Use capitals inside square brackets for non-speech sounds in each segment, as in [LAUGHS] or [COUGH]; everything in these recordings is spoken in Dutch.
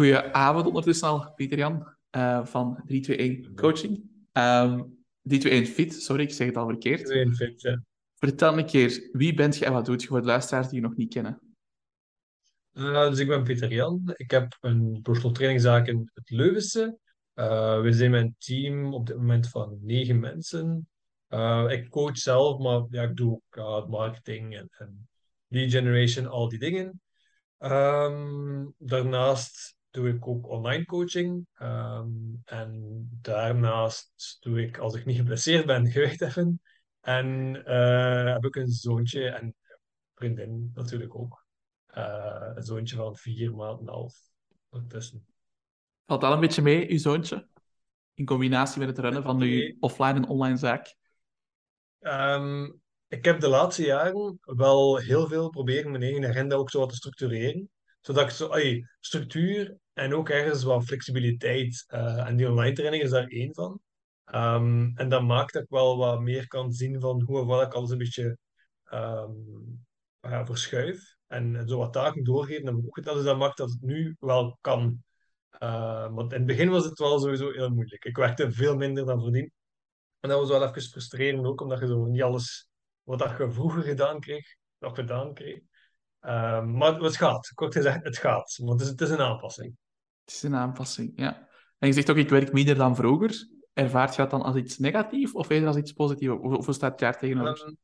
Goedenavond ondertussen al, Pieter-Jan uh, van 321 Coaching. Um, 321 Fit, sorry, ik zeg het al verkeerd. 321 Fit, ja. Vertel een keer, wie bent je en wat doet je voor de luisteraars die je nog niet kennen? Uh, dus ik ben Pieter Jan. Ik heb een personal trainingzaak in het Leuvense. Uh, we zijn mijn team op dit moment van negen mensen. Uh, ik coach zelf, maar ja, ik doe ook marketing en, en lead generation, al die dingen. Um, daarnaast doe ik ook online coaching. Um, en daarnaast doe ik, als ik niet geblesseerd ben, [LAUGHS] gewicht heffen. En uh, heb ik een zoontje en vriendin natuurlijk ook. Uh, een zoontje van vier maanden en een half ondertussen. Valt al een beetje mee, uw zoontje? In combinatie met het runnen van uw offline en online zaak? Um, ik heb de laatste jaren wel heel veel proberen mijn eigen agenda ook zo wat te structureren. Zodat ik zo, ay, structuur en ook ergens wat flexibiliteit. Uh, en die online training is daar één van. Um, en dat maakt dat ik wel wat meer kan zien van hoe of wat ik alles een beetje um, ja, verschuif. En zo wat taken doorgeven en ook dat, dus dat maakt dat het nu wel kan. Uh, want in het begin was het wel sowieso heel moeilijk. Ik werkte veel minder dan verdien. En dat was wel even frustrerend ook, omdat je zo niet alles wat je vroeger gedaan kreeg, nog gedaan kreeg. Um, maar het gaat, kort gezegd, het gaat. Want het is, het is een aanpassing. Het is een aanpassing, ja. En je zegt ook, ik werk minder dan vroeger. Ervaart je dat dan als iets negatiefs of eerder als iets positiefs? Of, hoe staat het jaar tegenover? Um,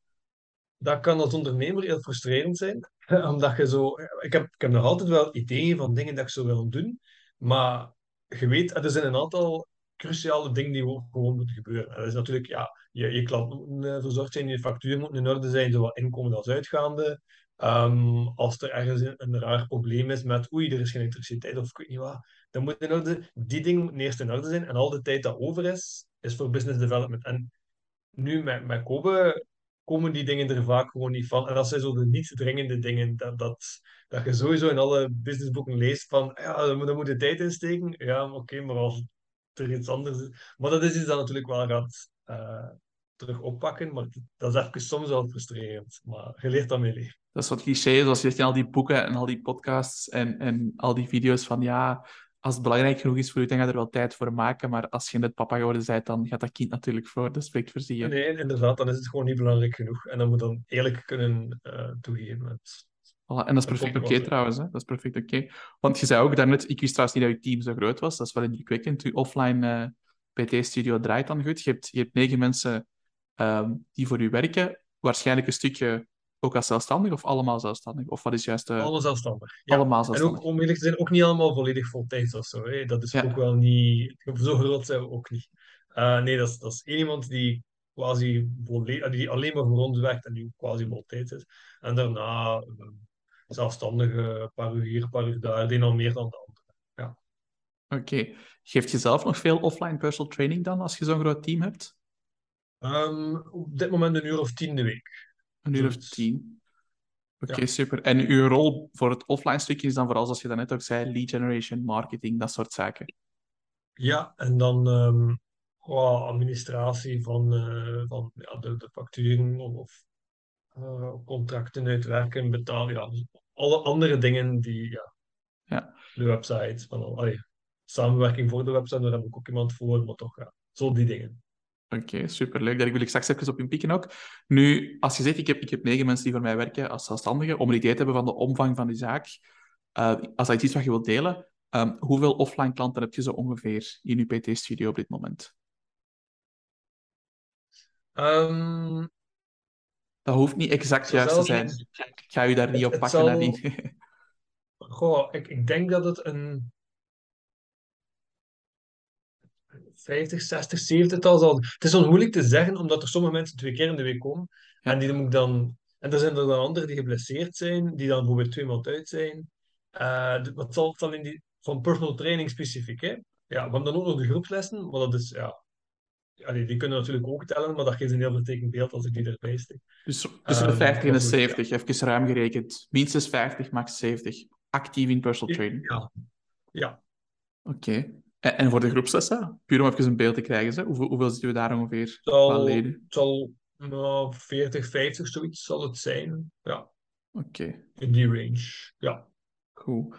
dat kan als ondernemer heel frustrerend zijn. [LAUGHS] Omdat je zo... Ik heb, ik heb nog altijd wel ideeën van dingen dat ik zou willen doen. Maar je weet, er zijn een aantal cruciale dingen die gewoon moeten gebeuren. dat is natuurlijk, ja, je, je klant moet uh, verzorgd zijn, je factuur moet in orde zijn, zowel inkomen als uitgaande. Um, als er ergens een, raar probleem is met oei, er is geen elektriciteit of ik weet niet wat, dan moet in orde, die dingen eerst in orde zijn. En al de tijd dat over is, is voor business development. En nu met, met Kobe komen die dingen er vaak gewoon niet van. En dat zijn zo de niet dringende dingen, dat, dat, dat je sowieso in alle businessboeken leest van, ja, daar moet, je tijd in steken. Ja, oké, maar als er iets anders is. Maar dat is iets dat natuurlijk wel gaat uh, terug oppakken, maar dat is even soms wel frustrerend. Maar je leert daarmee leven. Dat is wat cliché, zoals je zegt in al die boeken en al die podcasts en, en al die video's van ja, als het belangrijk genoeg is voor je, dan ga je er wel tijd voor maken. Maar als je net papa geworden bent, dan gaat dat kind natuurlijk voor. Dat spreekt voor zich. Nee, inderdaad, dan is het gewoon niet belangrijk genoeg. En dan moet dan eerlijk kunnen uh, toegeven. Voilà, en dat is perfect oké okay, trouwens. Hè? Dat is perfect oké. Okay. Want je zei ook daarnet, ik wist trouwens niet dat je team zo groot was. Dat is wel indrukwekkend. Je offline uh, PT-studio draait dan goed. Je hebt, je hebt negen mensen um, die voor u werken. Waarschijnlijk een stukje ook als zelfstandig of allemaal zelfstandig? Of wat is juist... Uh... Allemaal zelfstandig. Ja. Allemaal zelfstandig. En ook, om eerlijk te zijn, ook niet allemaal volledig voltijds of zo. Hè. Dat is ja. ook wel niet... Zo groot zijn we ook niet. Uh, nee, dat is, dat is één iemand die quasi die alleen maar voor ons werkt en die quasi voltijds is. En daarna uh, zelfstandige, een paar uur hier, een paar uur daar, die nog meer dan de andere. Ja. Oké. Okay. Geeft je zelf nog veel offline personal training dan, als je zo'n groot team hebt? Um, op dit moment een uur of tien de week. Een uur of tien. Oké, okay, ja. super. En uw rol voor het offline stukje is dan vooral, zoals je net ook zei, lead generation, marketing, dat soort zaken? Ja, en dan um, oh, administratie van, uh, van ja, de, de facturen of uh, contracten uitwerken, betalen. Ja, dus alle andere dingen die ja, ja. de website, van, allee, samenwerking voor de website, daar heb ik ook iemand voor, maar toch, ja, zo die dingen. Oké, okay, superleuk. Daar wil ik straks even op inpikken ook. Nu, als je zegt, ik heb, ik heb negen mensen die voor mij werken als zelfstandige, om een idee te hebben van de omvang van die zaak, uh, als dat iets is wat je wilt delen, um, hoeveel offline klanten heb je zo ongeveer in je PT-studio op dit moment? Um, dat hoeft niet exact juist te zijn. Ik ga je daar niet op pakken. Zal... Goh, ik, ik denk dat het een 50, 60, 70 tal zal. Het is wel moeilijk te zeggen, omdat er sommige mensen twee keer in de week komen. Ja. En die moet ik dan. En er zijn er dan anderen die geblesseerd zijn, die dan bijvoorbeeld twee maanden uit zijn. Uh, wat zal het dan in die. van personal training specifiek, hè? Ja, we hebben dan ook nog de groepslessen, maar dat is. Ja, ja die, die kunnen natuurlijk ook tellen, maar dat geeft een heel vertekend beeld als ik die erbij steek. Dus tussen de 50 uh, en de 70, ja. even ruim gerekend. Minstens 50, max 70. Actief in personal training. Ja. Ja. Oké. Okay. En voor de groepslessen, puur om even een beeld te krijgen, hè? Hoeveel, hoeveel zitten we daar ongeveer zal, leden? Het zal nou, 40, 50 zoiets zal het zijn. Ja. Oké. Okay. In die range, ja. Goed.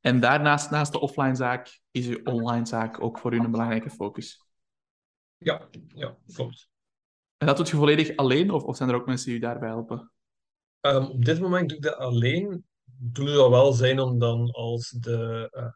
En daarnaast, naast de offline zaak, is uw online zaak ook voor u een belangrijke focus. Ja, ja, klopt. En dat doet je volledig alleen, of, of zijn er ook mensen die u daarbij helpen? Um, op dit moment doe ik dat alleen. Doe dat wel zijn om dan als, de, uh,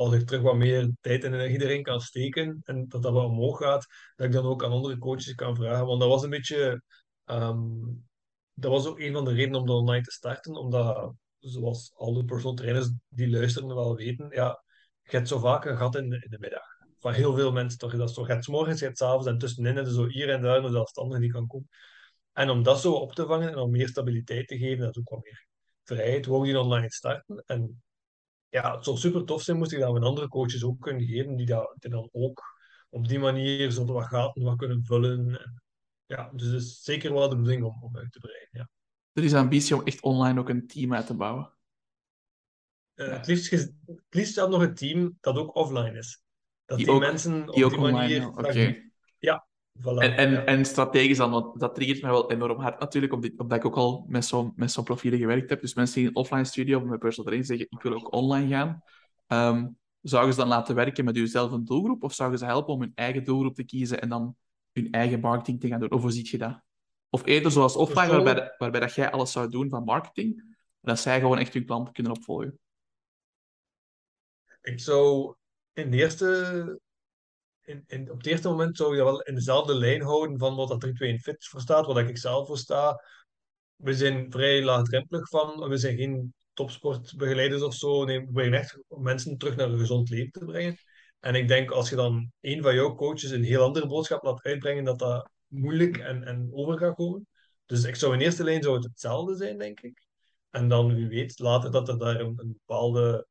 als ik terug wat meer tijd en energie erin kan steken en dat dat wat omhoog gaat, dat ik dan ook aan andere coaches kan vragen. Want dat was een beetje, um, dat was ook een van de redenen om dat online te starten, omdat, zoals al de personal trainers die luisteren wel weten, ja, je hebt zo vaak een gat in de, middag. Van heel veel mensen toch, dat je hebt morgens, je hebt avonds en tussenin zo hier en daar een zelfstandige die kan komen. En om dat zo op te vangen en om meer stabiliteit te geven, dat is ook wat meer vrijheid, wou die online starten. En ja, het zou super tof zijn moest ik dat met andere coaches ook kunnen geven, die, dat, die dan ook op die manier zo wat gaten wat kunnen vullen. En, ja, dus het is zeker wel de bedoeling om, om uit te breiden. Ja. Er is ambitie om echt online ook een team uit te bouwen. Uh, het, liefst, het liefst zelf nog een team dat ook offline is. Dat die, die ook, mensen op die, die manier... Okay. Ja, Voilà, en, en, ja. en strategisch dan, want dat triggert mij wel enorm hard natuurlijk, omdat, omdat ik ook al met zo'n met zo'n profielen gewerkt heb. Dus mensen die in een offline studio of met personal training zeggen, ik wil ook online gaan. Um, zouden ze dan laten werken met uzelf een doelgroep? Of zouden ze helpen om hun eigen doelgroep te kiezen en dan hun eigen marketing te gaan doen? Of hoe ziet je dat? Of eerder zoals offline, waarbij, waarbij dat jij alles zou doen van marketing, en dat zij gewoon echt hun klanten kunnen opvolgen? Ik zou in de eerste op het eerste moment zou je wel in dezelfde lijn houden van wat dat 2 in Fit voor staat, wat ik zelf voor sta. We zijn vrij laagdrempelig van, we zijn geen topsportbegeleiders of zo. Nee, we proberen echt mensen terug naar een gezond leven te brengen. En ik denk als je dan een van jouw coaches een heel andere boodschap laat uitbrengen, dat dat moeilijk en, en over gaat komen. Dus ik zou in eerste lijn zou het hetzelfde zijn, denk ik. En dan, wie weet, later dat er daar een bepaalde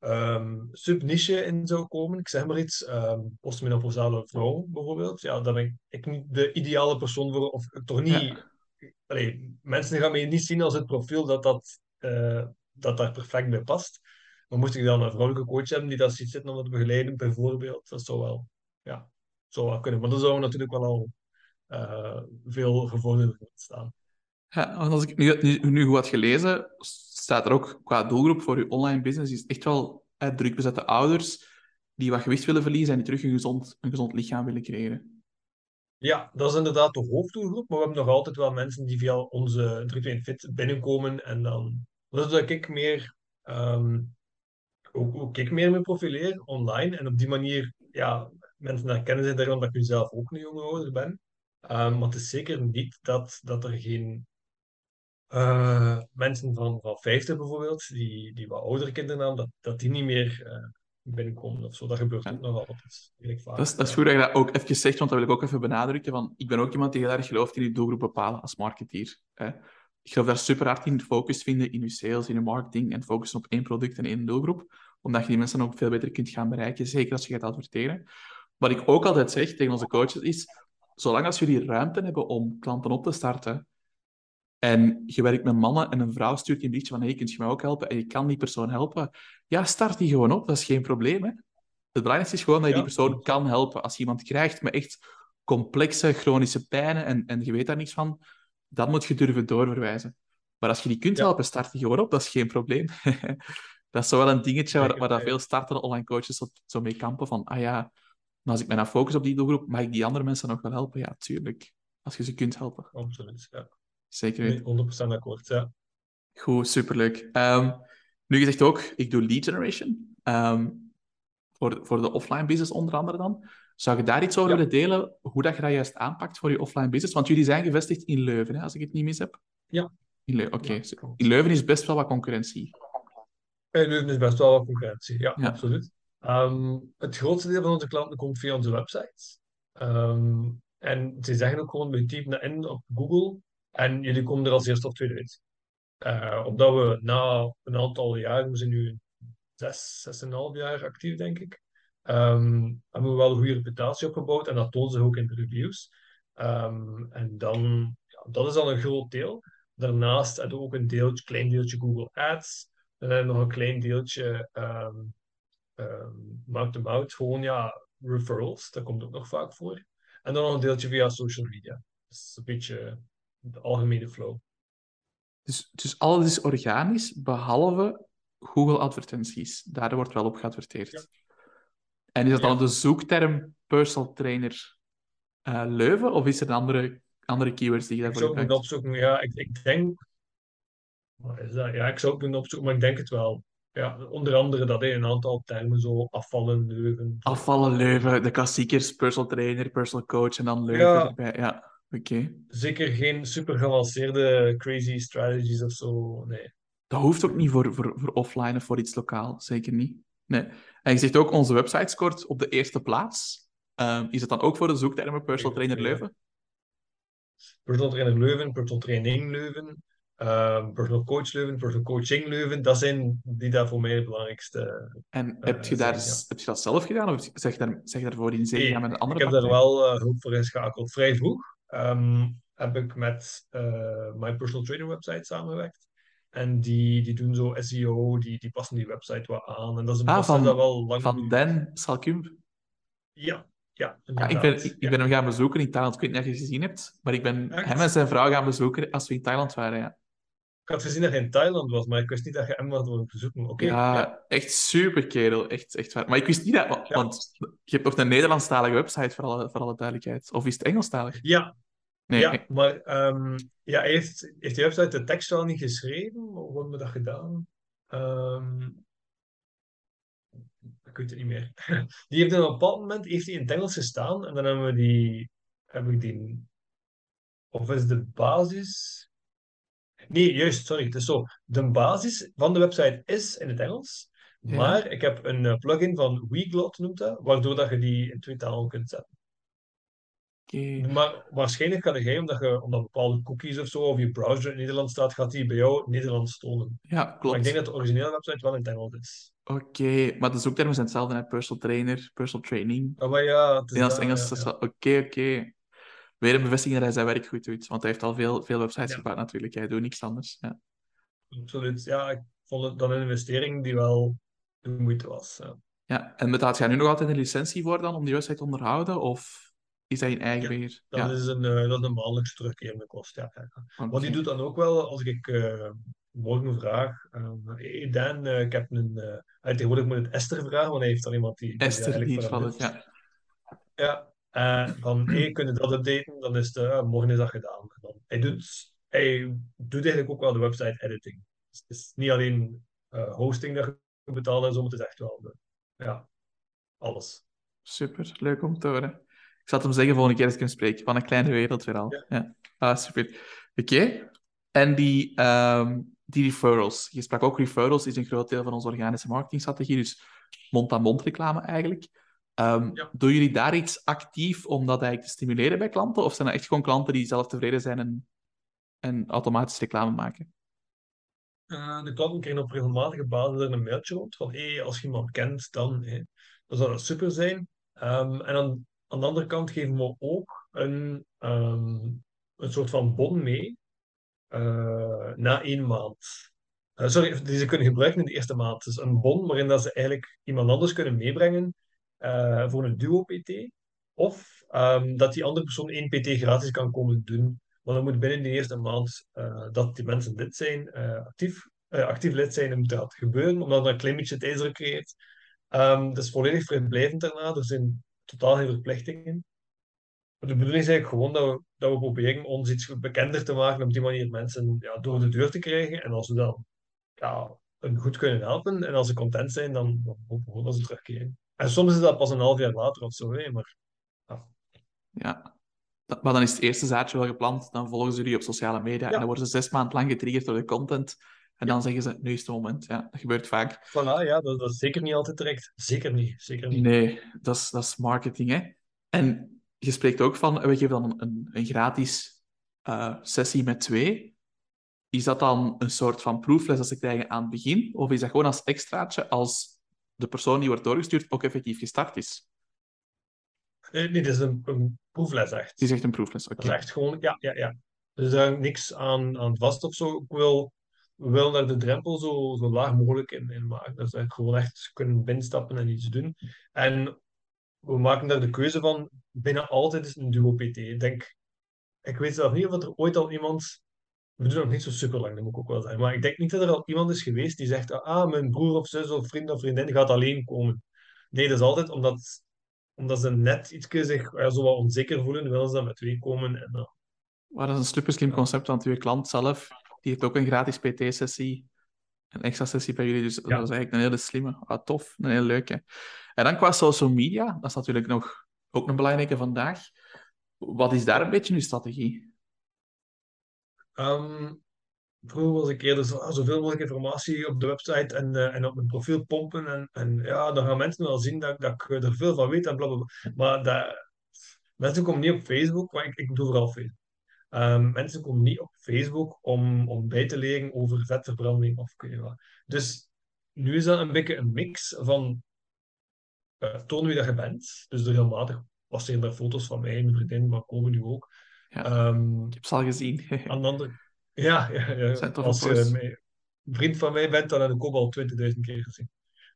um, subniche in zou komen. Ik zeg maar iets, um, postmenopausale vrouw bijvoorbeeld. Ja, daar ben ik, ik niet de ideale persoon voor, of toch niet... Ja. Allee, mensen gaan mij niet zien als het profiel dat, dat, uh, dat daar perfect bij past. Maar moest ik dan een vrouwelijke coach hebben die dat ziet zitten om te begeleiden, bijvoorbeeld, dat zou wel, ja, zou wel kunnen. Maar dan zou natuurlijk wel al uh, veel gevorderder staan. Ja, want als ik nu, nu, nu goed had gelezen, staat er ook qua doelgroep voor je online business, is echt wel eh, druk bezette ouders die wat gewicht willen verliezen en die terug een gezond, een gezond lichaam willen creëren. Ja, dat is inderdaad de hoofddoelgroep, maar we hebben nog altijd wel mensen die via onze 3 Fit binnenkomen en dan... Dat dat ik meer... Um, ook, ook ik meer me profileer online en op die manier, ja, mensen herkennen zich daarom dat ik zelf ook een jonge ouder ben. Maar het is zeker niet dat, dat er geen uh, mensen van, van 50 bijvoorbeeld, die, die wat oudere kinderen hebben, dat, dat die niet meer uh, binnenkomen of zo. Dat gebeurt ook nog altijd. Vaak. Dat, is, dat is goed dat je dat ook even zegt, want dat wil ik ook even benadrukken. Van, ik ben ook iemand die heel erg gelooft in je doelgroep bepalen als marketeer. Hè. Ik geloof daar super hard in focus vinden in je sales, in je marketing en focussen op één product en één doelgroep. Omdat je die mensen ook veel beter kunt gaan bereiken, zeker als je gaat adverteren. Wat ik ook altijd zeg tegen onze coaches is, zolang als jullie ruimte hebben om klanten op te starten, en je werkt met mannen en een vrouw stuurt je een berichtje van hey, kun je mij ook helpen? En je kan die persoon helpen. Ja, start die gewoon op. Dat is geen probleem. Hè? Het belangrijkste is gewoon dat je die persoon kan helpen. Als je iemand krijgt met echt complexe chronische pijnen en, en je weet daar niks van, dan moet je durven doorverwijzen. Maar als je die kunt helpen, start die gewoon op. Dat is geen probleem. [LAUGHS] dat is zo wel een dingetje waar, waar dat veel startende online coaches zo, zo mee kampen van ah ja, maar als ik mij nou focus op die doelgroep, mag ik die andere mensen nog wel helpen? Ja, tuurlijk. Als je ze kunt helpen. Absoluut, ja. Zeker weten. 100% akkoord, ja. Goed, superleuk. Um, nu, je zegt ook, ik doe lead generation. Um, voor, voor de offline business onder andere dan. Zou je daar iets over ja. willen delen, hoe dat je dat juist aanpakt voor je offline business? Want jullie zijn gevestigd in Leuven, hè, als ik het niet mis heb. Ja. In Leuven, oké. Okay. Ja, in Leuven is best wel wat concurrentie. In Leuven is best wel wat concurrentie, ja, ja. absoluut. Um, het grootste deel van onze klanten komt via onze website. en ze zeggen ook gewoon, we typen in op Google en jullie komen er als eerste of tweede uit. Uh, omdat we na een aantal jaren, we zijn nu zes, zes en een half jaar actief, denk ik, um, hebben we wel een goede reputatie opgebouwd en dat toont zich ook in de reviews. Um, en dan, ja, dat is al een groot deel. Daarnaast hebben we ook een deeltje, klein deeltje Google Ads. Dan hebben we nog een klein deeltje um, um, mouth-to-mouth, gewoon ja, referrals. Dat komt ook nog vaak voor. En dan nog een deeltje via social media. Dus een beetje de algemene flow. Dus, dus alles is organisch, behalve Google advertenties. Daar wordt wel op geadverteerd. Ja. En is dat Ja. dan de zoekterm personal trainer eh, Leuven? Of is er een andere, andere keywords die je Ik daarvoor zou het moeten gebruikt? opzoeken. Ja, ik, ik denk. Is dat? Ja, ik zou het moeten opzoeken, maar ik denk het wel. Ja, onder andere dat in een aantal termen zo afvallen, leuven. Afvallen Leuven, de klassiekers, personal trainer, personal coach en dan Leuven Ja. erbij. Ja, Zeker geen super geavanceerde crazy strategies of zo. Nee. Dat hoeft ook niet voor, voor, voor offline of voor iets lokaal, zeker niet. Nee. En je zegt ook, onze website scoort op de eerste plaats. Ehm, is het dan ook voor de zoektermen personal trainer. Leuven? Personal trainer Leuven, personal training Leuven, ehm, personal coach Leuven, personal coaching Leuven. Dat zijn die daar voor mij de belangrijkste. En Eh, heb, je daar, zijn, ja. heb je dat zelf gedaan? Of zeg je, daar, zeg daarvoor in zee Nee, met een andere ik heb daar wel eh, hulp voor inschakeld. Vrij vroeg ehm, heb ik met eh mijn personal trainer website samengewerkt. En die, die doen zo SEO, die, die passen die website wat aan. En dat is een Ah, van- dat wel lang Van duurt. Dan. Ja, ja, Ja, ik, ben, ik, ik Ja. ben hem gaan bezoeken in Thailand. Ik weet niet of je het gezien hebt, maar ik ben Echt? hem en zijn vrouw gaan bezoeken als we in Thailand waren. Ja, had gezien dat hij in Thailand was, maar ik wist niet dat je hem had willen bezoeken. Oké, ja, ja. echt super kerel. Echt, echt waar. Maar ik wist niet dat... Ja. Want je hebt ook een Nederlandstalige website, voor alle, voor alle duidelijkheid. Of is het Engelstalig? Ja, Nee, ja, maar ehm, ja, heeft, heeft die website de tekst wel niet geschreven? Hoe hebben we dat gedaan? Ehm, ik weet het niet meer. [LAUGHS] Die heeft op een bepaald moment heeft hij in het Engels gestaan en dan hebben we die, heb ik die, of is de basis? Nee, juist, sorry, het is zo. De basis van de website is in het Engels, Ja. maar ik heb een eh, plugin van Weglot noemt dat, waardoor dat je die in twee talen kunt zetten. Oké. Maar waarschijnlijk gaat jij, omdat, je, omdat bepaalde cookies of zo, of je browser in Nederland staat, gaat die bij jou Nederlands tonen. Ja, Maar ik klopt. denk dat de originele website wel in het Engels is. Oké, maar de zoektermen zijn hetzelfde, hè? Personal trainer, personal training. Ah, maar ja, het is dat, Engels, ja. Oké, oké. Weer een bevestiging dat hij zijn werk goed doet, want hij heeft al veel, veel websites Ja. gebouwd natuurlijk. Hij doet niks anders. Ja. Absoluut. Ja, ik vond het dan een investering die wel de moeite was. Ja. Ja, en betaalt jij nu nog altijd een licentie voor dan om die website te onderhouden? Of is dat in eigen Ja, beheer? Dat, is een, eh, dat is een maandelijks terugkerende kost. Ja. Want die doet dan ook wel, als ik eh, morgen vraag, eh, hey Dan, eh, ik heb een, uh, tegenwoordig moet het Esther vragen, want hij heeft dan iemand die, die Esther, die van het, ja. Ja, eh, van hey, kunnen dat updaten? Dan is het, eh, morgen is dat gedaan. Dan, hij, doet, hij doet eigenlijk ook wel de website editing. Dus het is niet alleen eh, hosting dat je betaalt en zo, maar het is echt wel de, ja, alles. Super, leuk om te horen. Ik zal het hem zeggen volgende keer als ik hem spreek. Van een kleine wereld weer al. Ja. Ja. Ah, super. Oké. En die, ehm, die referrals. Je sprak ook referrals, is een groot deel van onze organische marketingstrategie. Dus mond-aan-mond reclame eigenlijk. Ehm, Ja. Doen jullie daar iets actief om dat eigenlijk te stimuleren bij klanten? Of zijn dat echt gewoon klanten die zelf tevreden zijn en, en automatisch reclame maken? Eh, de klanten krijgen op regelmatige basis een mailtje rond van hey, als je iemand kent, dan, zou dat super zijn. Ehm, en aan, aan de andere kant geven we ook een, ehm, een soort van bon mee eh, na één maand. Eh, sorry, die ze kunnen gebruiken in de eerste maand. Dus een bon waarin dat ze eigenlijk iemand anders kunnen meebrengen eh, voor een duo-PT. Of ehm, dat die andere persoon één PT gratis kan komen doen. Maar dan moet binnen de eerste maand eh, dat die mensen lid zijn, eh, actief, actief lid zijn, moet dat gebeuren, omdat dat een klein beetje tijdsdruk creëert. Ehm dat is volledig vrijblijvend daarna, er zijn totaal geen verplichtingen. Maar de bedoeling is eigenlijk gewoon dat we, dat we proberen ons iets bekender te maken, op die manier mensen ja, door de deur te krijgen. En als we dan ja, hun goed kunnen helpen en als ze content zijn, dan, dan hopen we gewoon dat ze terugkeren. En soms is dat pas een half jaar later of zo, hè, maar ja. Ja. Maar dan is het eerste zaadje wel geplant. Dan volgen ze jullie op sociale media. En dan worden ze zes maanden lang getriggerd door de content. En dan zeggen ze, nu is het moment. Ja, dat gebeurt vaak. Voilà, ja, dat, dat is zeker niet altijd direct. Zeker niet, zeker niet. Nee, dat is, dat is marketing, hè. En je spreekt ook van, we geven dan een, een gratis eh, sessie met twee. Is dat dan een soort van proefles dat ze krijgen aan het begin? Of is dat gewoon als extraatje als de persoon die wordt doorgestuurd ook effectief gestart is? Eh, nee, dit is een, een proefles echt. Die zegt een proefles, oké. Dat is echt gewoon, ja, ja, ja. Dus daar niks aan, aan vast of zo. Ik wil, we willen daar de drempel zo, zo laag mogelijk in, in maken. Dat ze gewoon echt kunnen binnenstappen en iets doen. En we maken daar de keuze van, bijna altijd is een duo PT. Ik denk, ik weet zelf niet of er ooit al iemand we doen nog niet zo super lang, dat moet ik ook wel zeggen. Maar ik denk niet dat er al iemand is geweest die zegt, ah, mijn broer of zus of vriend of vriendin gaat alleen komen. Nee, dat is altijd omdat, omdat ze net iets zich ja, zo wat onzeker voelen, willen ze dan met twee komen. En dan... Maar dat is een super slim concept, want uw klant zelf, die heeft ook een gratis PT-sessie, een extra sessie bij jullie. Dus dat is eigenlijk een hele slimme, ah, tof, een hele leuke. En dan qua social media, dat is natuurlijk nog, ook een belangrijke vandaag. Wat is daar een beetje uw strategie? Um, vroeger was ik eerder zo, ah, zoveel mogelijk informatie op de website en, uh, en op mijn profiel pompen. En, en ja, dan gaan mensen wel zien dat, dat ik er veel van weet en blablabla. Maar dat, mensen komen niet op Facebook, maar ik, ik doe vooral Facebook. Um, mensen komen niet op Facebook om, om bij te leren over vetverbranding of kun je wat. Dus nu is dat een beetje een mix van uh, toon wie dat je bent. Dus regelmatig passeren daar foto's van mij en mijn vriendin, maar komen nu ook. Ja, um, ik heb ze al gezien. [LAUGHS] aan de andere... Ja, ja, ja. als je een vriend van mij bent, dan heb ik ook al 20.000 keer gezien.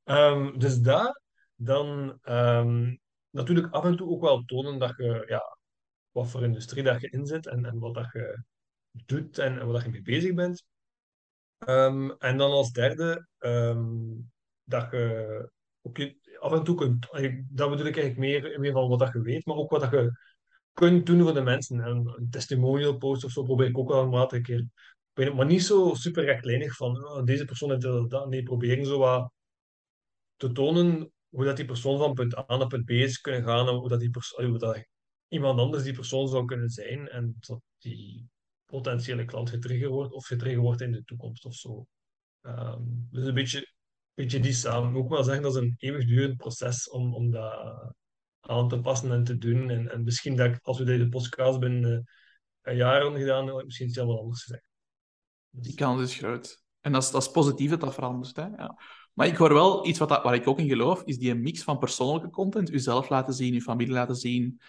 Um, dus daar, dan um, natuurlijk af en toe ook wel tonen dat je, ja, wat voor industrie dat je inzet en, en wat dat je doet en, en wat dat je mee bezig bent. En dan als derde, dat je ook af en toe kunt, dat bedoel ik eigenlijk meer, meer van wat dat je weet, maar ook wat dat je kunt doen voor de mensen. En een testimonial post of zo probeer ik ook wel een maat keer. Maar niet zo super rechtlijnig van oh, deze persoon heeft dat. Nee, proberen zo wat te tonen hoe dat die persoon van punt A naar punt B is kunnen gaan en hoe dat, die hoe dat iemand anders die persoon zou kunnen zijn en dat die potentiële klant getriggerd wordt of getriggerd wordt in de toekomst of zo. Um, dus een beetje, beetje die samen. Ook wel zeggen dat is een eeuwigdurend proces om, om dat aan te passen en te doen. En, en misschien dat ik, als we deze podcast binnen uh, een jaar gedaan, misschien iets helemaal anders zeggen. Dus... Die kans is groot. En dat is, dat is positief dat dat verandert. Hè? Ja. Maar ik hoor wel iets wat dat, waar ik ook in geloof, is die mix van persoonlijke content, uzelf laten zien, uw familie laten zien,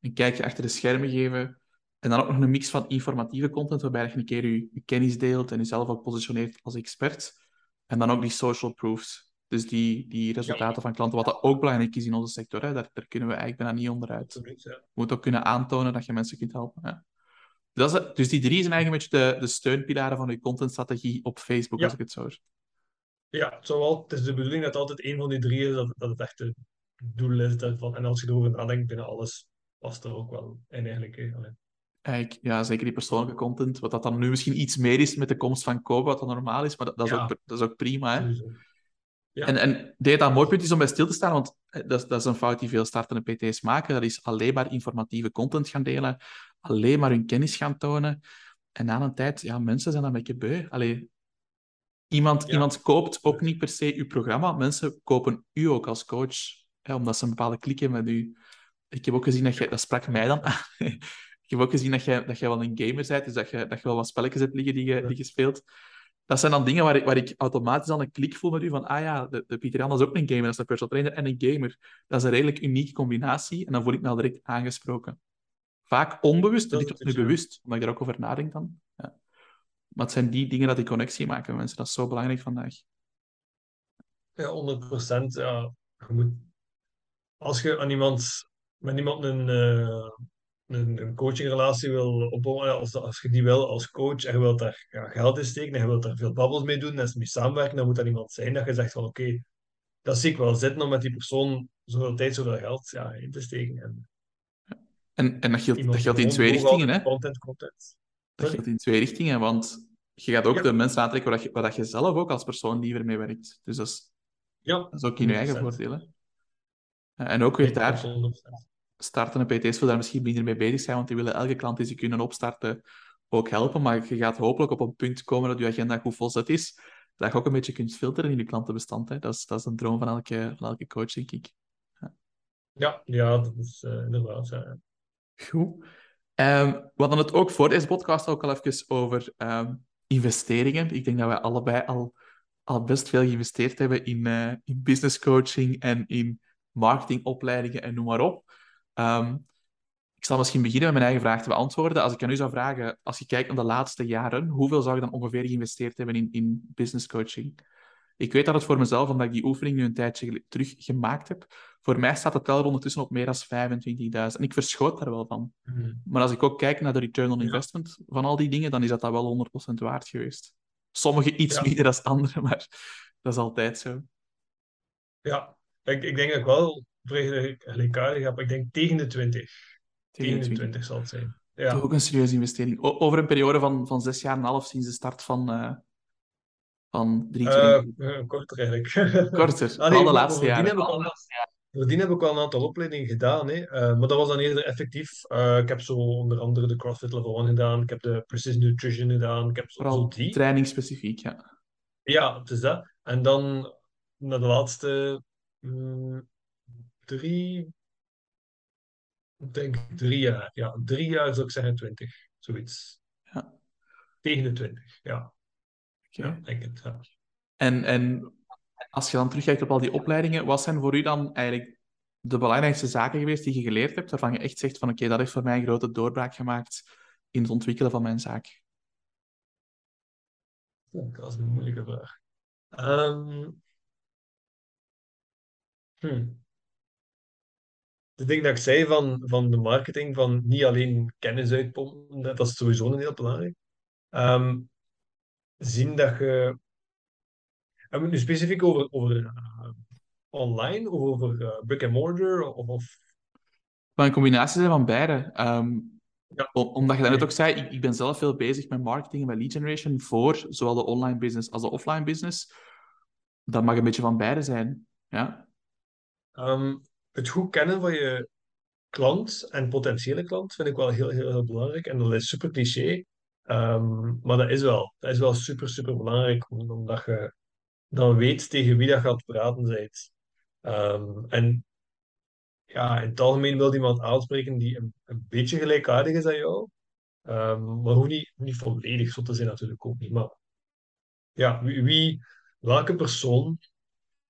een kijkje achter de schermen geven. En dan ook nog een mix van informatieve content, waarbij je een keer je kennis deelt en jezelf ook positioneert als expert. En dan ook die social proofs. Dus die, die resultaten van klanten, wat dat ook belangrijk is in onze sector, hè, daar, daar kunnen we eigenlijk bijna niet onderuit. Je moet ook kunnen aantonen dat je mensen kunt helpen. Ja. Dat is, dus die drie zijn eigenlijk een beetje de, de steunpilaren van je contentstrategie op Facebook, als ik het zo hoor. Ja, het, wel, het is de bedoeling dat altijd één van die drie is, dat, dat het echt het doel is. Van, en als je erover nadenkt, binnen alles past er ook wel in eigenlijk. Hè. Eigenlijk, ja, zeker die persoonlijke content. Wat dat dan nu misschien iets meer is met de komst van Kobe, wat dan normaal is, maar dat, dat, is, ook, dat is ook prima. Hè? Ja. En, en dat een mooi punt is om bij stil te staan, want eh, dat, dat is een fout die veel startende PT's maken. Dat is alleen maar informatieve content gaan delen, alleen maar hun kennis gaan tonen. En na een tijd, ja, mensen zijn dan een beetje beu. Allee, iemand, iemand koopt ook niet per se uw programma. Mensen kopen u ook als coach, hè, omdat ze een bepaalde klik hebben met u. Ik heb ook gezien dat jij, dat sprak mij dan [LAUGHS] Ik heb ook gezien dat jij, dat jij wel een gamer bent, dus dat je, dat je wel wat spelletjes hebt liggen die je, die je speelt dat zijn dan dingen waar ik, waar ik automatisch al een klik voel met u van, ah ja, de, de Pieter Jan is ook een gamer, dat is een personal trainer en een gamer. Dat is een redelijk unieke combinatie en dan voel ik me al direct aangesproken. Vaak onbewust, dat is nu bewust, omdat ik er ook over nadenk dan. Ja. Maar het zijn die dingen dat die connectie maken met mensen, dat is zo belangrijk vandaag. Ja, 100 procent. Ja. Je moet, als je aan iemand, met iemand een, uh, een, een coachingrelatie wil opbouwen, als, als je die wil als coach en je wilt daar ja, geld in steken en je wilt daar veel babbels mee doen en mee samenwerken, dan moet dat iemand zijn dat je zegt van oké, dat zie ik wel zitten om met die persoon zoveel tijd, zoveel geld ja, in te steken. En, en, en dat geldt, dat geldt in twee richtingen, hè? Content, content. Dat geldt in twee richtingen, want je gaat ook de mensen aantrekken waar je, waar je zelf ook als persoon liever mee werkt. Dus dat is, ja, dat is ook in je eigen voordeel. En ook weer daar, startende PT's willen daar misschien minder mee bezig zijn, want die willen elke klant die ze kunnen opstarten ook helpen. Maar je gaat hopelijk op een punt komen dat je agenda goed volzet is, dat je ook een beetje kunt filteren in je klantenbestand. Hè. Dat, is, dat is een droom van elke, van elke coach, denk ik. Ja, ja, ja dat is uh, inderdaad. Ja. Goed. Um, we hadden het ook voor deze podcast ook al even over um, investeringen. Ik denk dat wij allebei al, al best veel geïnvesteerd hebben in, uh, in business coaching en in marketingopleidingen en noem maar op. Um, ik zal misschien beginnen met mijn eigen vraag te beantwoorden. Als ik aan u zou vragen, als je kijkt naar de laatste jaren, hoeveel zou je dan ongeveer geïnvesteerd hebben in, in business coaching? Ik weet dat het voor mezelf, omdat ik die oefening nu een tijdje terug gemaakt heb, voor mij staat het teller ondertussen op meer dan 25.000. En ik verschoot daar wel van. Mhm. Maar als ik ook kijk naar de return on investment van al die dingen, dan is dat, dat wel 100% waard geweest. Sommige iets Ja. minder dan andere, maar dat is altijd zo. Ja, ik, ik denk dat ik wel vrij gelijkaardig heb. Ik denk tegen de 20. Tegen de 20 zal het zijn. Toch Ja. ook een serieuze investering. O- over een periode van, van zes jaar en een half sinds de start van, eh van 3 eh, korter eigenlijk. [LAUGHS] Korter, Ah, vooral de laatste jaren. Heb ik al, voordien heb ik wel een aantal opleidingen gedaan, hè. Maar dat was dan eerder effectief. Ik heb zo onder andere de CrossFit Level 1 gedaan, ik heb de Precision Nutrition gedaan, ik heb zo, zo die. trainingsspecifiek, ja. Ja, het is dat. En dan naar de laatste mm, drie, ik denk drie jaar. Ja, drie jaar zou ik zeggen twintig, zoiets. Ja. Tegen de twintig, ja. Oké. Ja, denk het, ja. En, en als je dan terugkijkt op al die opleidingen, wat zijn voor u dan eigenlijk de belangrijkste zaken geweest die je geleerd hebt, waarvan je echt zegt van oké, dat heeft voor mij een grote doorbraak gemaakt in het ontwikkelen van mijn zaak? Dat is een moeilijke vraag. Hm. Het ding dat ik zei van, van de marketing, van niet alleen kennis uitpompen, dat is sowieso een heel belangrijk. Ehm, zien dat je... Hebben we het nu specifiek over, over eh, online, of over eh, brick and mortar, of, of... Maar een combinatie zijn van beide. Ehm, Ja. omdat je daarnet Oké. ook zei, ik, ik ben zelf veel bezig met marketing en met lead generation voor zowel de online business als de offline business. Dat mag een beetje van beide zijn. Ja, Ehm, het goed kennen van je klant en potentiële klant vind ik wel heel, heel, heel belangrijk. En dat is super cliché, Ehm, maar dat is wel. Dat is wel super, super belangrijk, om- omdat je dan weet tegen wie dat gaat praten bent. Ehm, en ja, in het algemeen wil iemand aanspreken die een, een beetje gelijkaardig is aan jou. Ehm, maar hoeft niet, niet volledig zo te zijn natuurlijk ook niet. Maar ja, wie, wie- welke persoon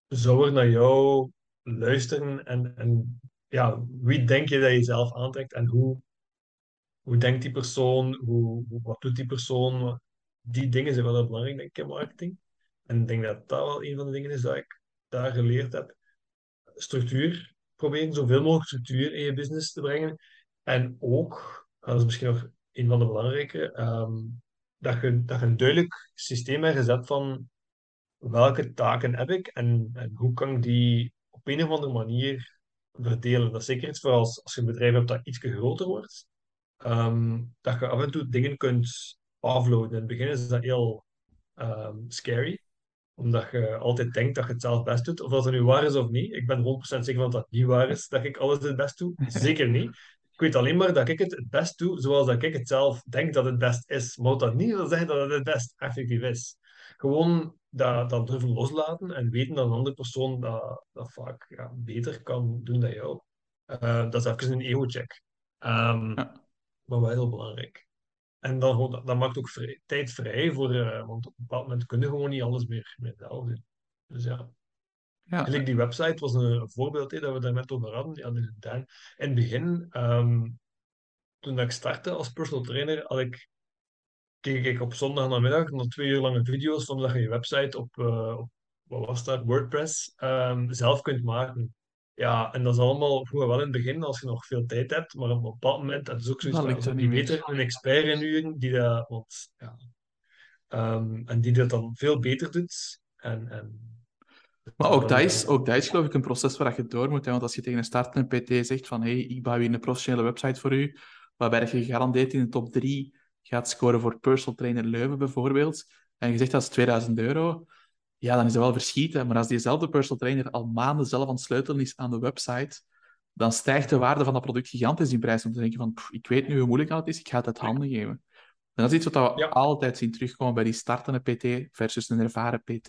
zou er naar jou luisteren en, en ja, wie denk je dat je zelf aantrekt en hoe, hoe denkt die persoon, hoe, wat doet die persoon? Die dingen zijn wel heel belangrijk, denk ik, in marketing. En ik denk dat dat wel een van de dingen is dat ik daar geleerd heb. Structuur, proberen zoveel mogelijk structuur in je business te brengen. En ook, dat is misschien nog een van de belangrijke, ehm, dat je, dat je een duidelijk systeem hebt gezet van welke taken heb ik en, en hoe kan ik die op een of andere manier verdelen. Dat is zeker iets voor als, als je een bedrijf hebt dat iets groter wordt, ehm, dat je af en toe dingen kunt offloaden. In het begin is dat heel ehm, scary, omdat je altijd denkt dat je het zelf best doet. Of dat het nu waar is of niet. Ik ben 100% zeker van dat dat niet waar is, dat ik alles het best doe. [LAUGHS] Zeker niet. Ik weet alleen maar dat ik het het best doe zoals dat ik het zelf denk dat het best is. Maar dat niet wil zeggen dat het het best effectief is. Gewoon dat, dat durven loslaten en weten dat een andere persoon dat, dat vaak ja, beter kan doen dan jou. Eh, dat is even een ego-check. Ja. Maar wel heel belangrijk. En dan, gewoon- dat, dat maakt ook vrij, tijd vrij voor, eh, want op een bepaald moment kun je gewoon niet alles meer, meer zelf doen. Dus ja. ja. Gelijk die website was een voorbeeld hè, dat we daar net over hadden. Ja, dus daar- in het begin, ehm, toen ik startte als personal trainer, had ik, keek ik op zondag namiddag naar twee uur lange video's van dat je je website op, eh, op wat was dat, WordPress, ehm, zelf kunt maken. Ja, en dat is allemaal goed wel in het begin als je nog veel tijd hebt, maar op een bepaald moment, dat is ook zoiets Dan van, dat die beter een expert inhuren die dat, want, ja, ehm, en die dat dan veel beter doet. En, en Maar ook dat, is, ook dat is geloof ik een proces waar je door moet. Hè? Want als je tegen een startende PT zegt van hey, ik bouw hier een professionele website voor u, waarbij je gegarandeerd in de top 3 gaat scoren voor personal trainer Leuven bijvoorbeeld, en je zegt dat is 2000 euro, ja, dan is dat wel verschieten. Maar als diezelfde personal trainer al maanden zelf aan het sleutelen is aan de website, dan stijgt de waarde van dat product gigantisch in prijs. Om te denken van, "Pff, ik weet nu hoe moeilijk dat is, ik ga het uit handen geven. En dat is iets wat we Ja. altijd zien terugkomen bij die startende PT versus een ervaren PT.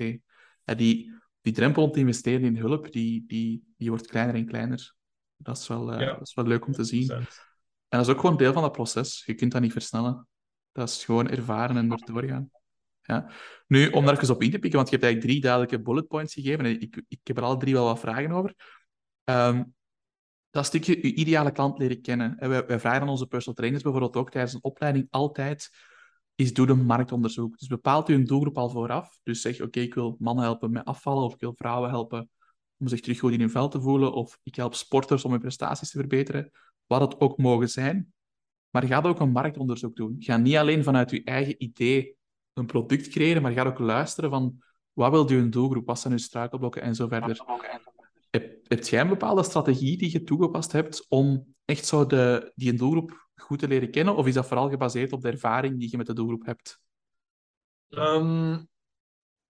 En die, die drempel om te investeren in hulp, die, die, die wordt kleiner en kleiner. Dat is wel, eh, Ja. dat is wel leuk om te zien. 100%. En dat is ook gewoon deel van dat proces. Je kunt dat niet versnellen. Dat is gewoon ervaren en er doorgaan. Ja. Nu, om daar eens op in te pikken, want je hebt eigenlijk drie duidelijke bullet points gegeven. En ik, ik heb er alle drie wel wat vragen over. Ehm, dat stukje je ideale klant leren kennen. En wij, wij vragen aan onze personal trainers bijvoorbeeld ook tijdens een opleiding altijd is doe een marktonderzoek. Dus bepaalt u een doelgroep al vooraf. Dus zeg, oké, ik wil mannen helpen met afvallen, of ik wil vrouwen helpen om zich terug goed in hun vel te voelen, of ik help sporters om hun prestaties te verbeteren, wat het ook mogen zijn. Maar ga ook een marktonderzoek doen. Ga niet alleen vanuit je eigen idee een product creëren, maar ga ook luisteren van wat wil je doelgroep, wat zijn uw struikelblokken en zo verder. Heb, jij een bepaalde strategie die je toegepast hebt om echt zo de, die doelgroep goed te leren kennen? Of is dat vooral gebaseerd op de ervaring die je met de doelgroep hebt? Ehm,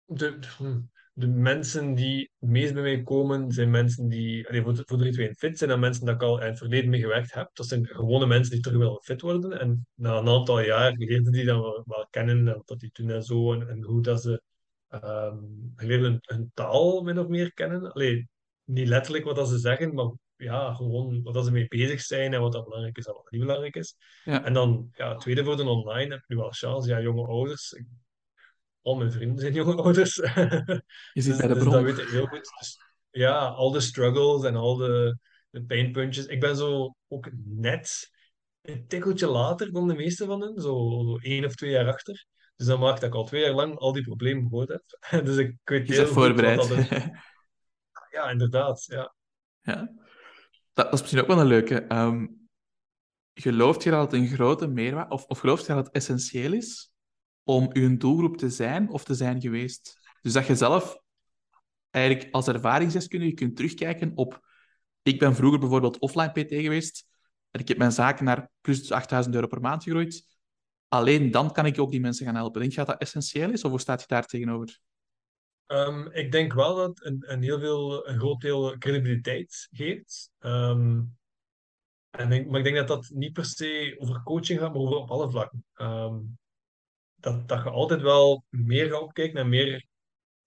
de, de mensen die het meest bij mij komen, zijn mensen die allee, voor, voor de 2 fit zijn en mensen dat ik al in het verleden mee gewerkt heb. Dat zijn gewone mensen die terug willen fit worden. En na een aantal jaar leerden die dan wel, kennen en wat die doen en zo. En, en hoe dat ze um, leerden hun, taal min of meer kennen. Allee, niet letterlijk wat dat ze zeggen, maar ja, gewoon wat dat ze mee bezig zijn en wat dat belangrijk is en wat niet belangrijk is. Ja. En dan, ja, tweede voor de online heb je nu wel chance. Ja, jonge ouders al mijn vrienden zijn [LAUGHS] jonge ouders. Je dus, bij de dus bron. dat weet ik heel goed. Dus, ja, al de struggles en al de, de pijnpuntjes. Ik ben zo ook net een tikkeltje later dan de meeste van hen, zo, zo één of twee jaar achter. Dus dat maakt dat ik al twee jaar lang al die problemen gehoord heb. [LAUGHS] dus ik weet heel goed voorbereid. dat is. [LAUGHS] Ja, inderdaad. Ja. Ja. Dat, is misschien ook wel een leuke. Ehm, gelooft je dat het een grote meerwaarde, of, of gelooft je dat het essentieel is om uw doelgroep te zijn of te zijn geweest? Dus dat je zelf eigenlijk als ervaringsdeskundige kunt terugkijken op... Ik ben vroeger bijvoorbeeld offline PT geweest en ik heb mijn zaken naar plus 8000 euro per maand gegroeid. Alleen dan kan ik ook die mensen gaan helpen. Denk dat dat essentieel is, of hoe staat je daar tegenover? Ehm, ik denk wel dat een, een heel veel, een groot deel credibiliteit geeft. Ehm, en maar ik denk dat dat niet per se over coaching gaat, maar over op alle vlakken. Ehm, dat, dat je altijd wel meer gaat opkijken en meer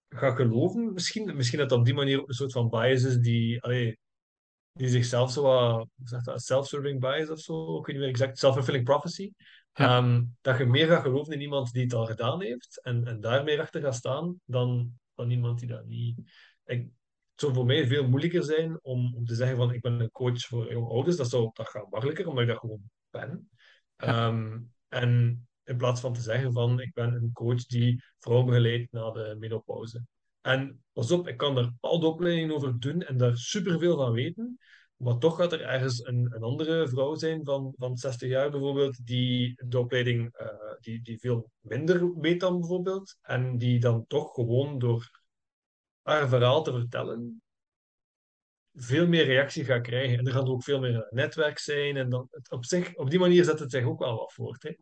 gaat geloven. Misschien, misschien dat op die manier ook een soort van bias is die, allee, die zichzelf zo wat, dat, self-serving bias of zo, ik weet niet meer exact, self-fulfilling prophecy. Ja. Ehm, dat je meer gaat geloven in iemand die het al gedaan heeft en, en daar meer achter gaat staan dan, dan iemand die dat niet. Ik, het zou voor mij veel moeilijker zijn om, om te zeggen van ik ben een coach voor jonge ouders. Dat, zou, dat gaat makkelijker, omdat ik dat gewoon ben. Ja. Ehm, en in plaats van te zeggen van ik ben een coach die vrouwen begeleidt na de menopauze. En pas op, ik kan daar al de opleidingen over doen en daar superveel van weten. Maar toch gaat er ergens een, een andere vrouw zijn van, van 60 jaar bijvoorbeeld, die de opleiding eh, die, die veel minder weet dan bijvoorbeeld. En die dan toch gewoon door haar verhaal te vertellen, veel meer reactie gaat krijgen. En er gaat ook veel meer netwerk zijn. En dan, op, zich, op die manier zet het zich ook wel wat voort. Hè.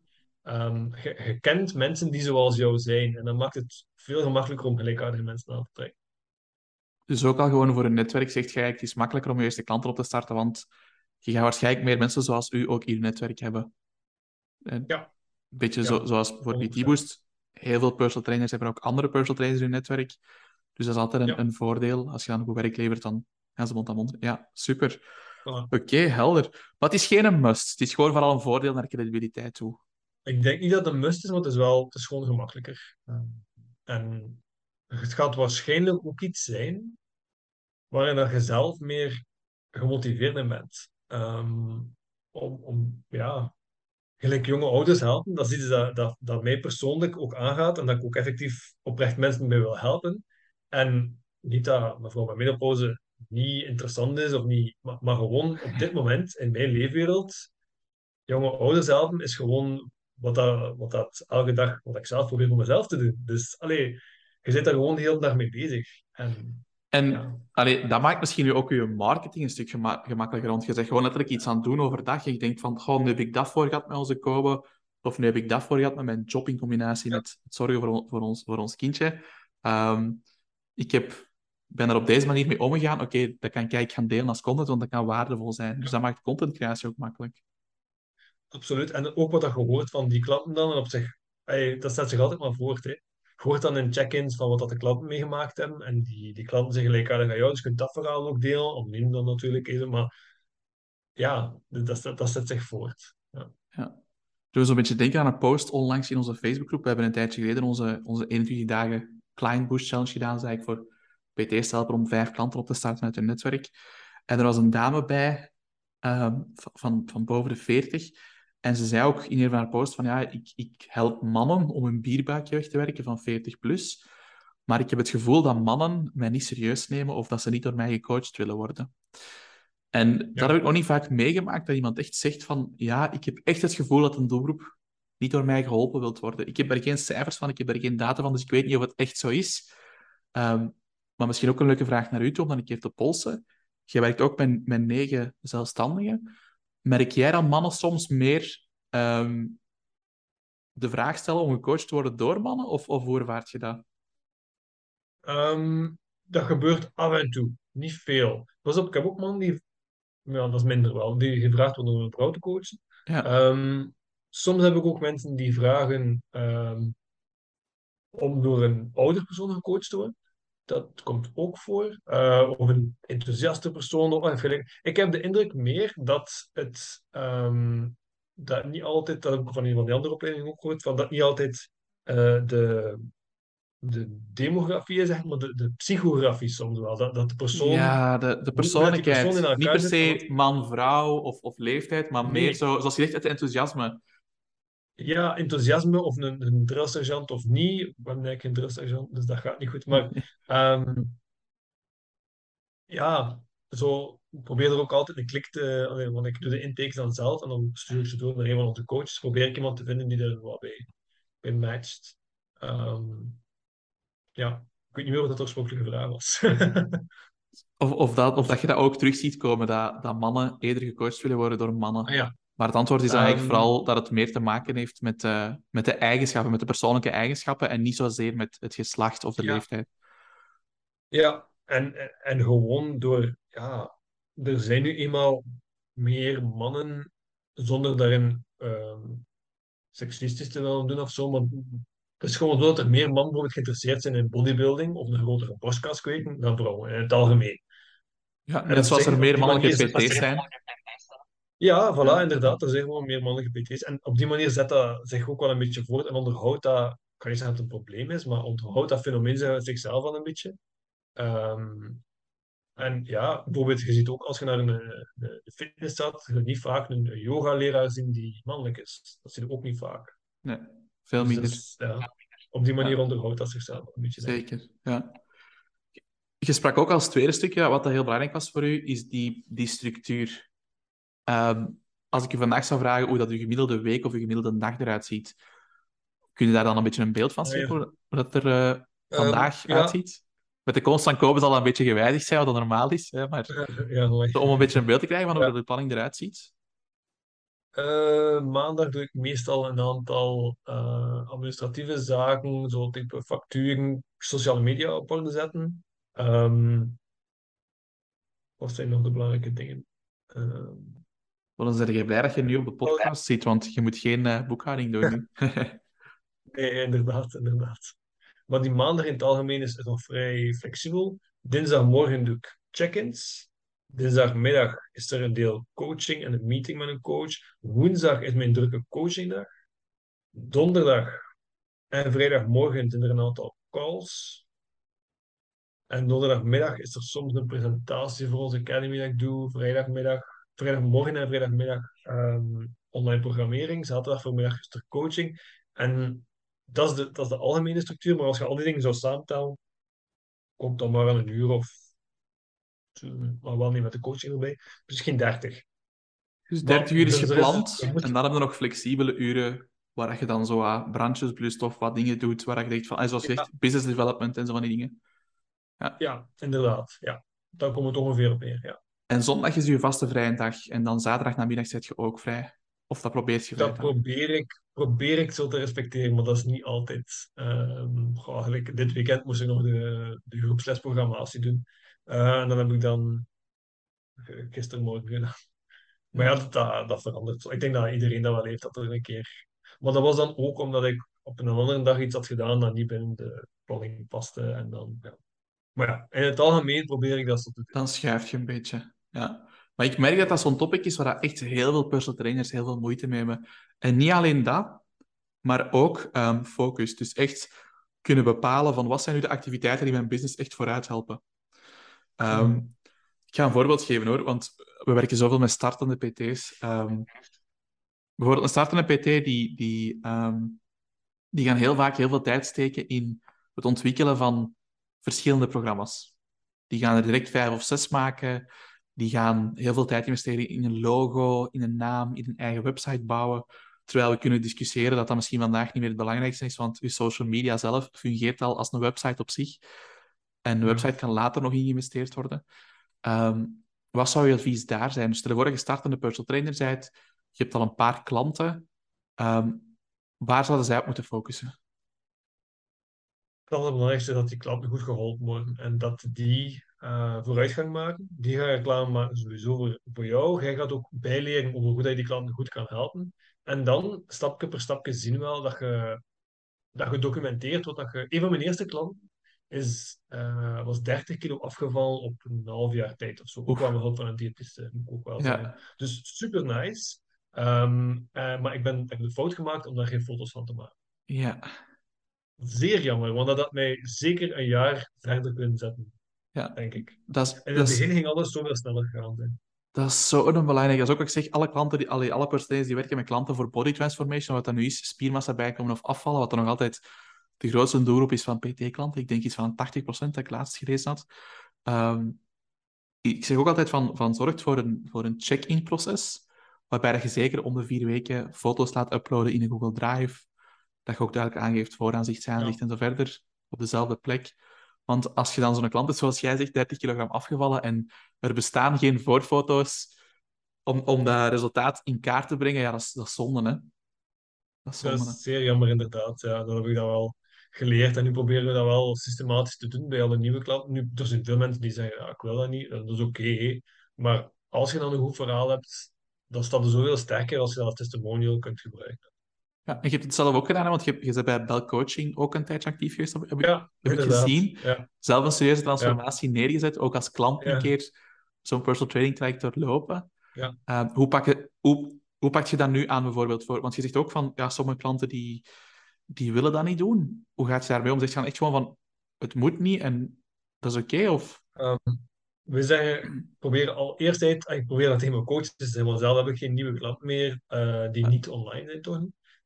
Ehm, je, je kent mensen die zoals jou zijn. En dan maakt het veel gemakkelijker om gelijkaardige mensen aan te trekken. Dus ook al gewoon voor een netwerk zegt jij, het is makkelijker om je eerste klanten op te starten, want je gaat waarschijnlijk meer mensen zoals u ook in je netwerk hebben. En Ja. Een beetje Ja, zo, zoals voor 100%. PT Boost. Heel veel personal trainers hebben ook andere personal trainers in hun netwerk. Dus dat is altijd een, Ja. een voordeel. Als je dan goed werk levert, dan gaan ze mond aan mond. Ja, super. Voilà. Oké, helder. Maar het is geen een must. Het is gewoon vooral een voordeel naar credibiliteit toe. Ik denk niet dat het een must is, maar het is wel het is gewoon gemakkelijker. En het gaat waarschijnlijk ook iets zijn waarin dat je zelf meer gemotiveerd in bent. Ehm, om, om, ja, gelijk jonge ouders helpen, dat is iets dat, dat, dat mij persoonlijk ook aangaat en dat ik ook effectief oprecht mensen mee wil helpen. En niet dat mevrouw menopauze niet interessant is of niet, maar, maar gewoon op dit moment in mijn leefwereld, jonge ouders helpen is gewoon wat dat, wat dat elke dag, wat ik zelf probeer voor mezelf te doen. Dus allee, je zit daar gewoon de hele dag mee bezig. En En Ja. allee, dat maakt misschien nu ook je marketing een stuk gema- gemakkelijker. Want je zegt gewoon letterlijk iets aan het doen overdag. En je denkt van, goh, nu heb ik dat voor gehad met onze Kobe. Of nu heb ik dat voor gehad met mijn job in combinatie met het zorgen voor, voor, ons, voor ons kindje. Ehm, ik heb, ben er op deze manier mee omgegaan. Oké, dat kan ik eigenlijk gaan delen als content, want dat kan waardevol zijn. Dus dat maakt contentcreatie ook makkelijk. Absoluut. En ook wat dat je hoort van die klanten dan, en op zich, dat zet zich altijd maar voort. Hè. Je hoort dan in check-ins van wat dat de klanten meegemaakt hebben. En die, die klanten zijn gelijkaardig aan jou, dus je kunt dat verhaal ook delen. Anoniem dan natuurlijk even, maar ja, dat, dat, dat zet zich voort. Ja. Ja. Dus een beetje denken aan een post onlangs in onze Facebookgroep. We hebben een tijdje geleden onze, onze 21 dagen Client Boost Challenge gedaan. Dat is eigenlijk voor PT's te helpen om vijf klanten op te starten uit hun netwerk. En er was een dame bij, ehm, van, van boven de 40. En ze zei ook in een van haar posts van ja, ik, ik help mannen om een bierbuikje weg te werken van 40 plus. Maar ik heb het gevoel dat mannen mij niet serieus nemen of dat ze niet door mij gecoacht willen worden. En dat heb ik nog niet vaak meegemaakt, dat iemand echt zegt van ja, ik heb echt het gevoel dat een doelgroep niet door mij geholpen wilt worden. Ik heb er geen cijfers van, ik heb er geen data van, dus ik weet niet of het echt zo is. Ehm, maar misschien ook een leuke vraag naar u toe, om dan een keer te polsen. Je werkt ook met, met negen zelfstandigen. Merk jij dat mannen soms meer ehm, de vraag stellen om gecoacht te worden door mannen, of, of hoe ervaart je dat? Ehm, dat gebeurt af en toe. Niet veel. Pas op, ik heb ook mannen die... Ja, dat is minder wel. Die gevraagd worden om een vrouw te coachen. Ja. Ehm, soms heb ik ook mensen die vragen om door een ouder persoon gecoacht te worden. Dat komt ook voor. Uh, of een enthousiaste persoon. Of, ik heb de indruk meer dat het ehm, dat niet altijd, dat heb ik van een van die andere opleidingen ook gehoord, van dat niet altijd uh, de, de demografie, zeg maar, de, de psychografie soms wel. Dat, dat de persoon... Ja, de, de persoonlijkheid. Persoon niet per se man-vrouw of, of leeftijd, maar Nee. meer zo, zoals je zegt, het enthousiasme. Ja, enthousiasme of een, een drillsergeant of niet. Ik ben eigenlijk geen drillsergeant, dus dat gaat niet goed. Maar ehm, ja, zo probeer er ook altijd een klik te... Want ik doe de intakes dan zelf en dan stuur ik ze door naar een van onze coaches. Probeer ik iemand te vinden die er wat bij, bij matcht. Ehm, ja, ik weet niet meer wat de oorspronkelijke vraag was. [LAUGHS] Of, of, dat, of dat je dat ook terug ziet komen, dat, dat mannen eerder gecoacht willen worden door mannen. Ah, ja. Maar het antwoord is eigenlijk Ehm, vooral dat het meer te maken heeft met, eh, met de eigenschappen, met de persoonlijke eigenschappen en niet zozeer met het geslacht of de Ja. leeftijd. Ja, en, en, gewoon door, ja, er zijn nu eenmaal meer mannen zonder daarin ehm, seksistisch te willen doen of zo, maar het is gewoon zo dat er meer mannen bijvoorbeeld geïnteresseerd zijn in bodybuilding of een grotere borstkas kweken dan vrouwen in het algemeen. Ja, net zoals er meer mannelijke PT's zijn. Ja, voilà, inderdaad. Er zijn gewoon meer mannelijke PT's. En op die manier zet dat zich ook wel een beetje voort en onderhoudt dat, ik kan niet zeggen dat het een probleem is, maar onderhoudt dat fenomeen zichzelf al een beetje. Ehm, en ja, bijvoorbeeld, je ziet ook als je naar een, een, een fitness staat, je niet vaak een, yoga-leraar zien die mannelijk is. Dat zie je ook niet vaak. Nee, veel Dus minder. dat is, ja, op die manier Ja. onderhoudt dat zichzelf een beetje. Zeker, ja. Je sprak ook als tweede stukje, wat dat heel belangrijk was voor u, is die, die structuur. Ehm, als ik u vandaag zou vragen hoe dat uw gemiddelde week of uw gemiddelde dag eruit ziet, kun je daar dan een beetje een beeld van schetsen, ja. hoe dat er eh, vandaag Ehm, ja. uitziet? Met de komst van COVID zal dat een beetje gewijzigd zijn, wat dat normaal is, hè, maar om een beetje een beeld te krijgen van hoe de planning eruit ziet. Eh, maandag doe ik meestal een aantal eh, administratieve zaken, zo type facturen, sociale media op orde zetten. Ehm, wat zijn nog de belangrijke dingen? Dan ben je blij dat je nu op de podcast zit, want je moet geen eh, boekhouding doen [LAUGHS] nee, inderdaad, inderdaad. Maar die maandag in het algemeen is, is nog vrij flexibel. Dinsdagmorgen doe ik check-ins. Dinsdagmiddag is er een deel coaching en een meeting met een coach. Woensdag is mijn drukke coachingdag. Donderdag en vrijdagmorgen zijn er een aantal calls. En donderdagmiddag is er soms een presentatie voor onze academy dat ik doe. Vrijdagmiddag, vrijdagmorgen en vrijdagmiddag ehm, online programmering. Zaterdag voormiddag is er coaching. En dat is, de, dat is de algemene structuur. Maar als je al die dingen zou samentellen, komt dan maar aan een uur of... Maar wel niet met de coaching erbij. Misschien 30. Dus Maar 30 uur is is- gepland en dan hebben we nog flexibele uren waar je dan zo wat brandjes blust of wat dingen doet waar je denkt van, en zoals je zegt, business development en zo van die dingen. Ja, inderdaad. Ja. Dan komt het ongeveer op neer. Ja. En zondag is je vaste vrije dag en dan zaterdag namiddag zit je ook vrij. Of dat probeert je vrij Dat probeer ik, probeer ik zo te respecteren, maar dat is niet altijd. Goh, eigenlijk dit weekend moest ik nog de, de groepslesprogrammatie doen. Eh, en dan heb ik dan g- gistermorgen gedaan. Maar ja, dat, dat, dat verandert. Ik denk dat iedereen dat wel heeft, dat er een keer... Maar dat was dan ook omdat ik op een andere dag iets had gedaan dat niet binnen de planning paste. En dan, ja. Maar ja, in het algemeen probeer ik dat zo te doen. Dan schuif je een beetje. Ja. Maar ik merk dat dat zo'n topic is waar dat echt heel veel personal trainers heel veel moeite mee hebben. En niet alleen dat, maar ook ehm, focus. Dus echt kunnen bepalen van wat zijn nu de activiteiten die mijn business echt vooruit helpen. Ehm. Ik ga een voorbeeld geven hoor, want we werken zoveel met startende PT's. Ehm, bijvoorbeeld een startende PT, die, die, die gaan heel vaak heel veel tijd steken in het ontwikkelen van verschillende programma's. Die gaan er direct vijf of zes maken. Die gaan heel veel tijd investeren in een logo, in een naam, in een eigen website bouwen. Terwijl we kunnen discussiëren dat dat misschien vandaag niet meer het belangrijkste is, want je social media zelf fungeert al als een website op zich. En de website kan later nog in geïnvesteerd worden. Ehm, wat zou je advies daar zijn? Dus stel je voor dat je startende personal trainer bent, je hebt al een paar klanten. Ehm, waar zouden zij op moeten focussen? Het allerbelangrijkste is dat die klanten goed geholpen worden en dat die uh, vooruitgang maken. Die gaan reclame maken sowieso voor, voor jou. Jij gaat ook bijleren over hoe je die klanten goed kan helpen. En dan, stapje per stapje, zien we wel dat je, dat je documenteert wat dat je... Een van mijn eerste klanten is, uh, was 30 kilo afgevallen op een half jaar tijd of zo. Ook wel hulp van een diëtiste, moet ook wel. Dus super nice. Um, uh, maar ik ben, ik heb de fout gemaakt om daar geen foto's van te maken. Ja. Zeer jammer, want dat had mij zeker een jaar verder kunnen zetten. Ja. Denk ik. Dat is, en in het begin ging alles zoveel sneller gaan. Dat is zo belangrijk. Dat is ook wat ik zeg, alle klanten, die, alle, alle personeels die werken met klanten voor body transformation, wat dat nu is, spiermassa bijkomen of afvallen, wat dan nog altijd de grootste doelgroep is van PT-klanten. Ik denk iets van 80% dat ik laatst gelezen had. Um, ik zeg ook altijd van, van zorg voor een, voor een check-in proces, waarbij je zeker om de vier weken foto's laat uploaden in een Google Drive, dat je ook duidelijk aangeeft vooraanzicht, zijnzicht ja. en zo verder, op dezelfde plek. Want als je dan zo'n klant is, zoals jij zegt, 30 kilogram afgevallen en er bestaan geen voorfoto's om, om dat resultaat in kaart te brengen, ja, dat is, dat is zonde, hè? Dat is, zonde, dat is zeer jammer, inderdaad. Ja, dat heb ik dan wel geleerd. En nu proberen we dat wel systematisch te doen bij alle nieuwe klanten. Nu, er zijn veel mensen die zeggen, ja, ik wil dat niet. Dat is oké. maar als je dan een goed verhaal hebt, dan staat er zoveel sterker als je dat als testimonial kunt gebruiken. Ja, en je hebt het zelf ook gedaan, want je, je bent bij Bell Coaching ook een tijdje actief geweest, heb, ja, heb ik gezien. Ja. Zelf een serieuze transformatie neergezet, ook als klant een keer zo'n personal training traject doorlopen. Ja. Uh, hoe, pak je, hoe, hoe pak je dat nu aan bijvoorbeeld? Voor, want je zegt ook van, ja, sommige klanten die, die willen dat niet doen. Hoe gaat je daarmee om? Zeg je dan echt gewoon van, het moet niet en dat is oké? of... Um, we zeggen, proberen al eerst uit, ik probeer dat tegen mijn coaches te zeggen, want zelf heb ik geen nieuwe klanten meer uh, die niet online zijn, toch?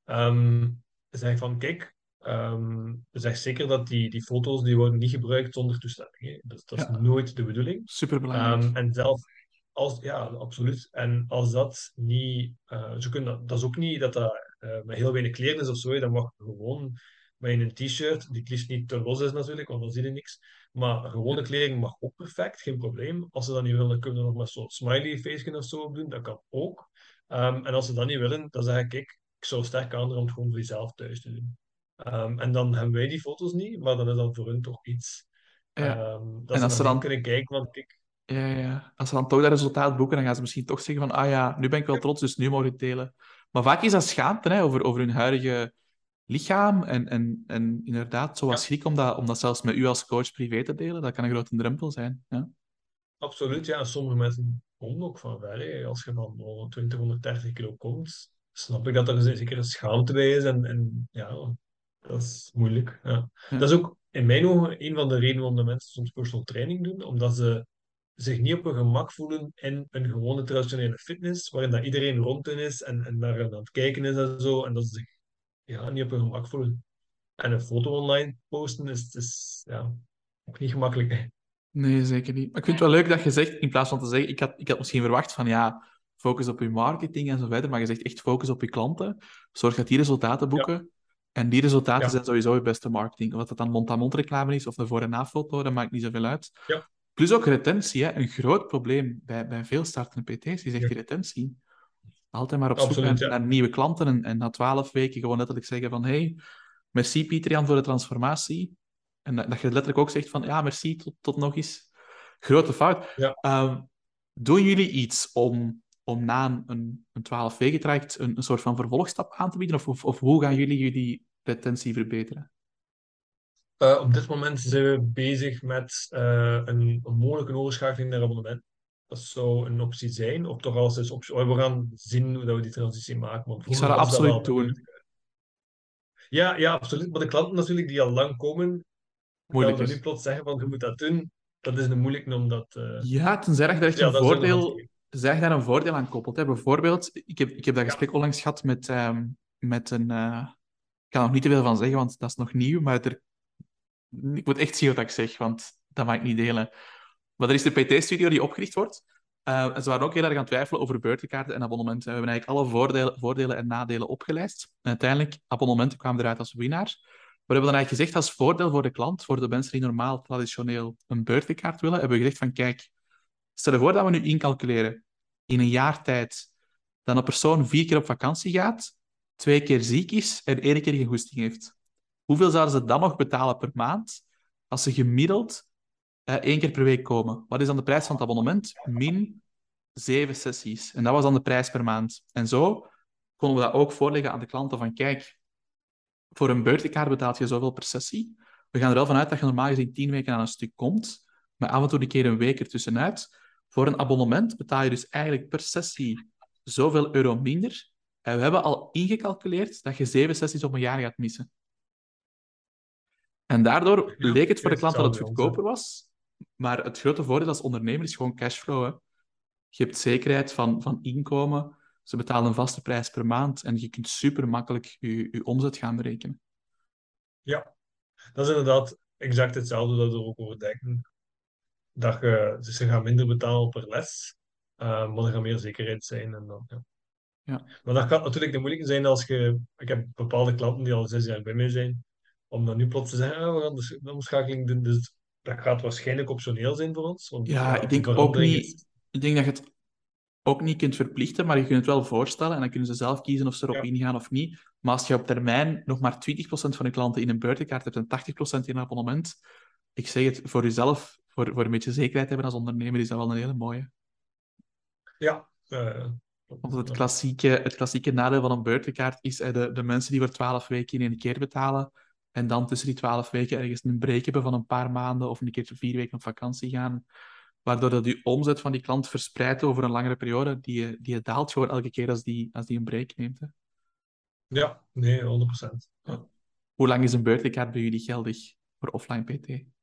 Um, zeg van, kijk, um, zeg zeker dat die, die foto's die worden niet gebruikt zonder toestemming. Dus dat is nooit de bedoeling. Superbelangrijk. Um, en zelf, als, ja, absoluut. En als dat niet, uh, zo kunnen dat, dat is ook niet dat dat uh, met heel weinig kleren is of zo. Dan mag gewoon met een t-shirt, die het liefst niet te los is natuurlijk, want dan zie je niks. Maar gewone kleding mag ook perfect, geen probleem. Als ze dat niet willen, kunnen we nog met zo'n smiley face of zo op doen, dat kan ook. Um, en als ze dat niet willen, dan zeg ik, kijk, ik zou sterk aanraden om het gewoon voor jezelf thuis te doen. Um, en dan hebben wij die foto's niet, maar dan is dat voor hun toch iets. Ja. Um, dat en als ze dan kunnen kijken, want ik. Ja, ja. Als ze dan toch dat resultaat boeken, dan gaan ze misschien toch zeggen van, ah ja, nu ben ik wel trots, dus nu mogen we het delen. Maar vaak is dat schaamte hè, over, over hun huidige lichaam en, en, en inderdaad, zoals ja. schrik om dat, om dat zelfs met u als coach privé te delen, dat kan een grote drempel zijn. Ja? Absoluut, ja. Sommige mensen komen ook van ver. Als je van 120, 130 kilo komt, snap ik dat er zeker een schaamte bij is. En, en ja, dat is moeilijk. Ja. Dat is ook in mijn ogen een van de redenen waarom de mensen soms personal training doen, omdat ze zich niet op hun gemak voelen in een gewone traditionele fitness, waarin dat iedereen rond is en, en daar aan het kijken is en zo, en dat ze zich ja, niet op hun gemak voelen. En een foto online posten is, is ja, ook niet gemakkelijk. Nee, zeker niet. Maar ik vind het wel leuk dat je zegt, in plaats van te zeggen, ik had, ik had misschien verwacht van ja, focus op je marketing en zo verder, maar je zegt echt focus op je klanten. Zorg dat die resultaten boeken. Ja. En die resultaten ja. zijn sowieso je beste marketing. Of dat dan mond-aan-mond reclame is of de voor- en na-foto, dat maakt niet zoveel uit. Ja. Plus ook retentie. Hè. Een groot probleem bij, bij veel startende PT's is echt die retentie. Altijd maar op zoek Absoluut, naar, naar, nieuwe klanten en, en na twaalf weken gewoon letterlijk zeggen van hey, merci Pietrian voor de transformatie. En dat, dat je letterlijk ook zegt van ja, merci, tot, tot nog eens. Grote fout. Um, doen jullie iets om om na een, een 12 weken traject een, een soort van vervolgstap aan te bieden? Of, of, of hoe gaan jullie jullie retentie verbeteren? Uh, op dit moment zijn we bezig met uh, een, een, mogelijke overschakeling naar abonnement. Dat zou een optie zijn, of toch als optie. Oh, we gaan zien hoe we die transitie maken. Want Ik zou dat absoluut dat doen. Ja, ja, absoluut. Maar de klanten natuurlijk die al lang komen, Moeilijk dan nu plots zeggen van je moet dat doen, dat is een moeilijk omdat... Uh... Ja, tenzij je echt ja, een voordeel zeg daar een voordeel aan koppelt. Bijvoorbeeld, ik heb, ik heb dat gesprek onlangs gehad met, ehm, met een... Uh, ik kan er nog niet te veel van zeggen, want dat is nog nieuw, maar er, ik moet echt zien wat ik zeg, want dat mag ik niet delen. Maar er is de PT-studio die opgericht wordt. Uh, en ze waren ook heel erg aan het twijfelen over beurtenkaarten en abonnementen. We hebben eigenlijk alle voordelen, voordelen en nadelen opgelijst. En uiteindelijk, abonnementen kwamen eruit als winnaar. We hebben dan eigenlijk gezegd als voordeel voor de klant, voor de mensen die normaal traditioneel een beurtenkaart willen, hebben we gezegd van kijk, stel je voor dat we nu incalculeren in een jaar tijd dat een persoon vier keer op vakantie gaat, twee keer ziek is en één keer geen goesting heeft. Hoeveel zouden ze dan nog betalen per maand als ze gemiddeld uh, één keer per week komen? Wat is dan de prijs van het abonnement? Min zeven sessies. En dat was dan de prijs per maand. En zo konden we dat ook voorleggen aan de klanten van kijk, voor een beurtkaart betaalt je zoveel per sessie. We gaan er wel vanuit dat je normaal gezien tien weken aan een stuk komt, maar af en toe een keer een week ertussenuit. Voor een abonnement betaal je dus eigenlijk per sessie zoveel euro minder. En we hebben al ingecalculeerd dat je zeven sessies op een jaar gaat missen. En daardoor leek het voor de klant dat het goedkoper was. Maar het grote voordeel als ondernemer is gewoon cashflow. Hè. Je hebt zekerheid van, van inkomen. Ze betalen een vaste prijs per maand en je kunt super makkelijk je, je omzet gaan berekenen. Ja, dat is inderdaad exact hetzelfde dat we er ook over denken dat je, dus ze gaan minder betalen per les, uh, maar er gaat meer zekerheid zijn. En dan, ja. Ja. Maar dat kan natuurlijk de moeilijke zijn als je... Ik heb bepaalde klanten die al zes jaar bij mij zijn, om dan nu plots te zeggen, ah, we gaan de omschakeling doen. Dus dat gaat waarschijnlijk optioneel zijn voor ons. Want, ja, ik denk ook niet... Ik denk dat je het ook niet kunt verplichten, maar je kunt het wel voorstellen en dan kunnen ze zelf kiezen of ze erop ingaan of niet. Maar als je op termijn nog maar 20% van de klanten in een buitenkaart hebt en 80% in een abonnement, ik zeg het, voor jezelf voor, voor een beetje zekerheid hebben als ondernemer, is dat wel een hele mooie. Ja. Uh, Want het klassieke, het klassieke nadeel van een beurtenkaart is uh, de, de mensen die voor twaalf weken in een keer betalen en dan tussen die twaalf weken ergens een break hebben van een paar maanden of een keer vier weken op vakantie gaan, waardoor dat die omzet van die klant verspreidt over een langere periode, die, die daalt gewoon elke keer als die, als die een break neemt. Hè. Ja, nee, 100%. Ja. Hoe lang is een beurtenkaart bij jullie geldig voor offline PT?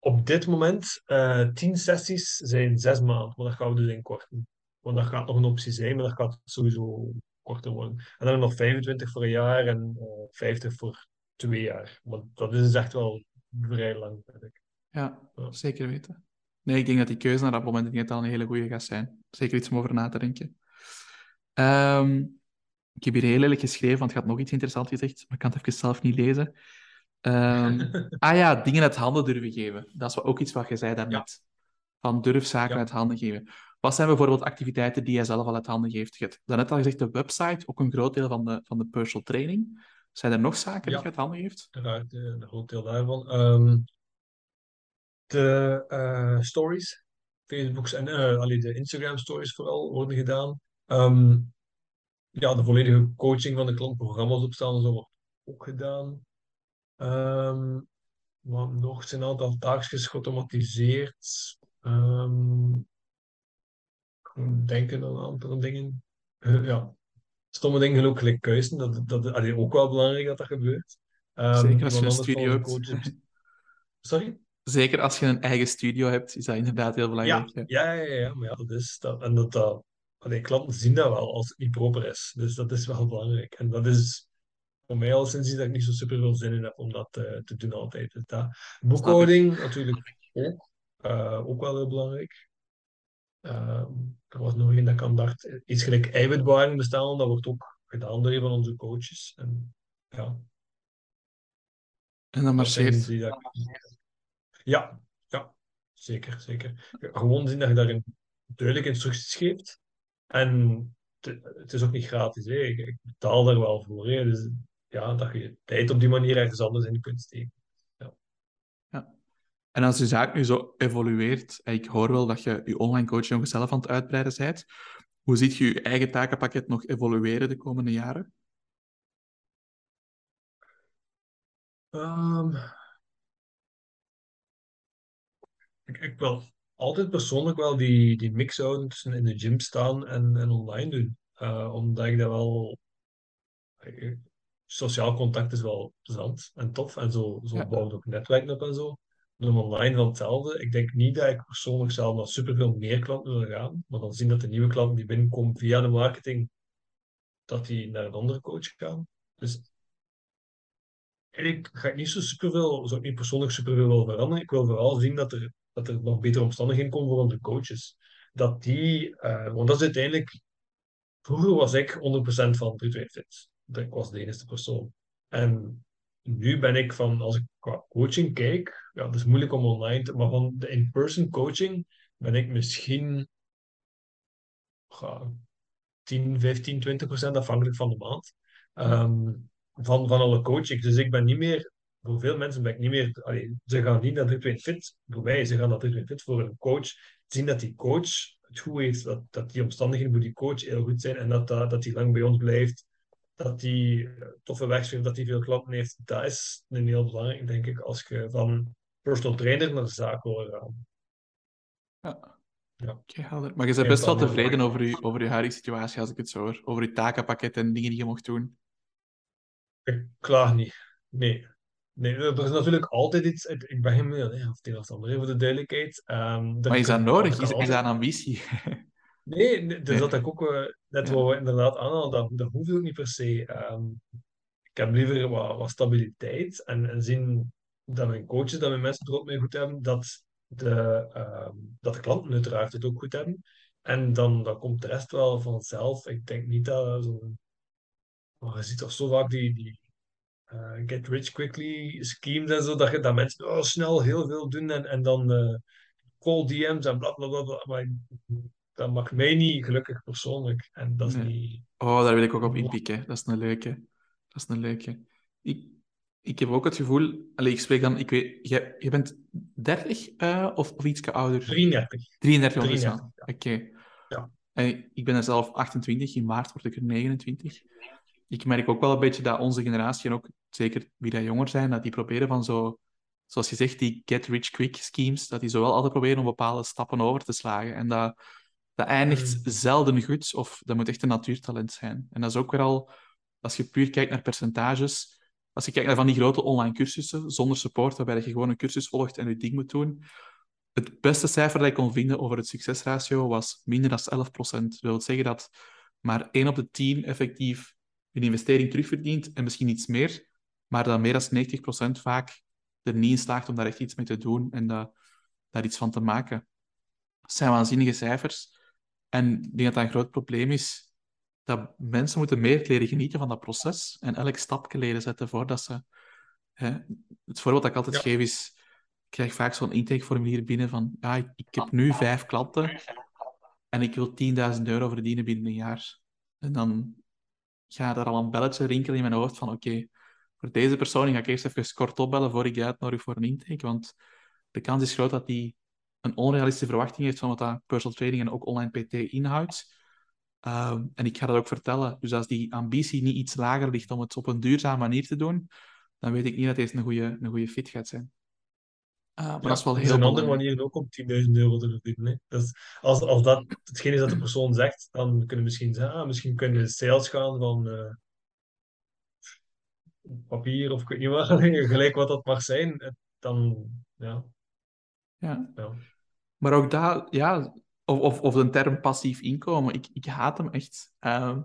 Op dit moment, uh, tien sessies zijn zes maanden, maar dat gaan we dus inkorten. Want dat gaat nog een optie zijn, maar dat gaat sowieso korter worden. En dan nog 25 voor een jaar en uh, eh, 50 voor twee jaar. Maar dat is dus echt wel vrij lang, denk ik. Ja, zeker weten. Nee, ik denk dat die keuze naar dat moment niet al een hele goede gaat zijn. Zeker iets om over na te denken. Um, ik heb hier heel lelijk geschreven, want het gaat nog iets interessants gezegd, maar ik kan het even zelf niet lezen. Um, [LAUGHS] ah ja, dingen uit handen durven geven. Dat is ook iets wat je zei daarnet. Ja. Van durf zaken uit handen geven. Wat zijn bijvoorbeeld activiteiten die jij zelf al uit handen geeft? Je hebt net al gezegd, de website, ook een groot deel van de, van de personal training. Zijn er nog zaken die je uit handen geeft? Uiteraard, een groot deel daarvan. Um, de uh, stories, Facebooks en uh, de Instagram stories vooral worden gedaan. Um, ja, de volledige coaching van de klantprogramma's opstellen, zo wordt ook gedaan. Um, wat nog? zijn een aantal taakjes geautomatiseerd. Um, denken aan andere dingen. Uh, ja, stomme dingen ook gelijk kuisen. Dat, dat, dat is ook wel belangrijk dat dat gebeurt. Um, Zeker als je een studio hebt. Sorry? Zeker als je een eigen studio hebt, is dat inderdaad heel belangrijk. Ja, ja, ja, ja, maar ja, dat is dat. En dat, dat allee, klanten zien dat wel als het niet proper is. Dus dat is wel belangrijk. En dat is voor mij al sinds dat ik niet zo super veel zin in heb om dat uh, te doen altijd. Dus dat. Boekhouding natuurlijk ook. Uh, ook wel heel belangrijk. Uh, er was nog een dat ik aan dacht. Iets gelijk eiwitbewaring bestaan, dat wordt ook gedaan door een van onze coaches. En, ja. En dan marcheert. Ja, ja, zeker, zeker. Gewoon zien dat je daarin duidelijke instructies geeft. En het is ook niet gratis. Hè. Ik betaal daar wel voor. Hè. Dus ja, dat je tijd op die manier ergens anders in kunt steken. Ja. ja. En als je zaak nu zo evolueert, en ik hoor wel dat je je online coaching nog zelf aan het uitbreiden bent, hoe ziet je je eigen takenpakket nog evolueren de komende jaren? Um, ik, ik wil altijd persoonlijk wel die, die mix houden tussen in de gym staan en, en online doen. Uh, omdat ik dat wel sociaal contact is wel plezant en tof. En zo, zo ja. bouwt ook netwerken op en zo. doen online van hetzelfde. Ik denk niet dat ik persoonlijk zelf naar superveel meer klanten wil gaan. Maar dan zien dat de nieuwe klanten die binnenkomen via de marketing, dat die naar een andere coach gaan. Dus eigenlijk ga ik niet zo superveel, zou ik niet persoonlijk superveel willen veranderen. Ik wil vooral zien dat er, dat er nog betere omstandigheden komen voor onze coaches. Dat die, uh, want dat is uiteindelijk, vroeger was ik 100% van 3 Fit. Ik was de enige persoon. En nu ben ik van, als ik qua coaching kijk, ja, het is moeilijk om online te, maar van de in-person coaching ben ik misschien ja, 10, 15, 20 procent afhankelijk van de maand. Um, van, van alle coaching. Dus ik ben niet meer, voor veel mensen ben ik niet meer, allee, ze gaan niet naar de Fit, voor mij, ze gaan naar de Fit voor een coach, zien dat die coach het goed heeft, dat, dat die omstandigheden voor die coach heel goed zijn en dat, dat, dat die lang bij ons blijft, dat die eh, toffe werkgever, dat die veel klanten heeft. Dat is een heel belangrijk, denk ik, als je van personal trainer naar zaak wil gaan. Ja. Ja. Okay, maar je bent best wel tevreden over je, over je huidige situatie, als ik het zo hoor. Over je takenpakket en dingen die je mocht doen. Ik klaag niet. Nee. Nee, er is natuurlijk altijd iets. Ik ben geen miljonair, of het een of ander, voor de duidelijkheid. Um, maar is dat nodig? Is, is dat een ambitie? [LAUGHS] Nee, dus dat ik ook uh, net ja. wat we inderdaad aanhalen, dat, dat hoeft ook niet per se. Um, ik heb liever wat, wat stabiliteit en, en zien dat mijn coaches, dat mijn mensen er ook mee goed hebben, dat de, um, dat de klanten uiteraard het ook goed hebben. En dan, dan komt de rest wel vanzelf. Ik denk niet dat zo maar je ziet toch zo vaak die, die uh, get rich quickly schemes en zo, dat, je, dat mensen oh, snel heel veel doen en, en dan uh, call DM's en bla bla bla. Maar dat maakt mij niet gelukkig persoonlijk. En dat is nee. niet... Oh, daar wil ik ook op inpikken. Dat is een leuke. Dat is een leuke. Ik, ik heb ook het gevoel... Allez, ik spreek dan... Ik weet, je, je bent 30 uh, of, of iets ouder? 33. 33, 33 Oké. Okay. Ja. En ik ben er zelf 28. In maart word ik er 29 ik merk ook wel een beetje dat onze generatie, en ook zeker wie dat jonger zijn, dat die proberen van zo, zoals je zegt, die get-rich-quick schemes, dat die zowel altijd proberen om bepaalde stappen over te slagen. En dat, dat eindigt mm. zelden goed, of dat moet echt een natuurtalent zijn. En dat is ook weer al, als je puur kijkt naar percentages, als je kijkt naar van die grote online cursussen, zonder support, waarbij je gewoon een cursus volgt en je ding moet doen, het beste cijfer dat ik kon vinden over het succesratio was minder dan 11%. Dat wil zeggen dat maar 1 op de 10 effectief een investering terugverdient en misschien iets meer, maar dat meer dan 90% vaak er niet in slaagt om daar echt iets mee te doen en dat, daar iets van te maken. Dat zijn waanzinnige cijfers. En ik denk dat dat een groot probleem is, dat mensen moeten meer leren genieten van dat proces en elk stapje leren zetten voordat ze... Hè, het voorbeeld dat ik altijd geef is, ik krijg vaak zo'n intakeformulier binnen van, ja, ik, ik heb nu vijf klanten en ik wil 10.000 euro verdienen binnen een jaar. En dan ga er al een belletje rinkelen in mijn hoofd van oké, voor deze persoon ga ik eerst even kort opbellen voor ik uitnodig voor een intake, want de kans is groot dat die een onrealistische verwachting heeft van wat dat personal training en ook online PT inhoudt. Uh, en ik ga dat ook vertellen. Dus als die ambitie niet iets lager ligt om het op een duurzame manier te doen, dan weet ik niet dat deze een goede, een goede fit gaat zijn. Uh, maar ja, dat is wel heel Er zijn andere manieren ook om 10.000 euro te verdienen. Dus als, als dat hetgeen is dat de persoon zegt, dan kunnen we misschien zeggen, ah, misschien kunnen we sales gaan van uh, papier of ik weet niet wat, [LAUGHS] gelijk wat dat mag zijn. Dan, ja. Ja. ja. Maar ook daar, ja, of, of, of de term passief inkomen, ik, ik haat hem echt. Uh,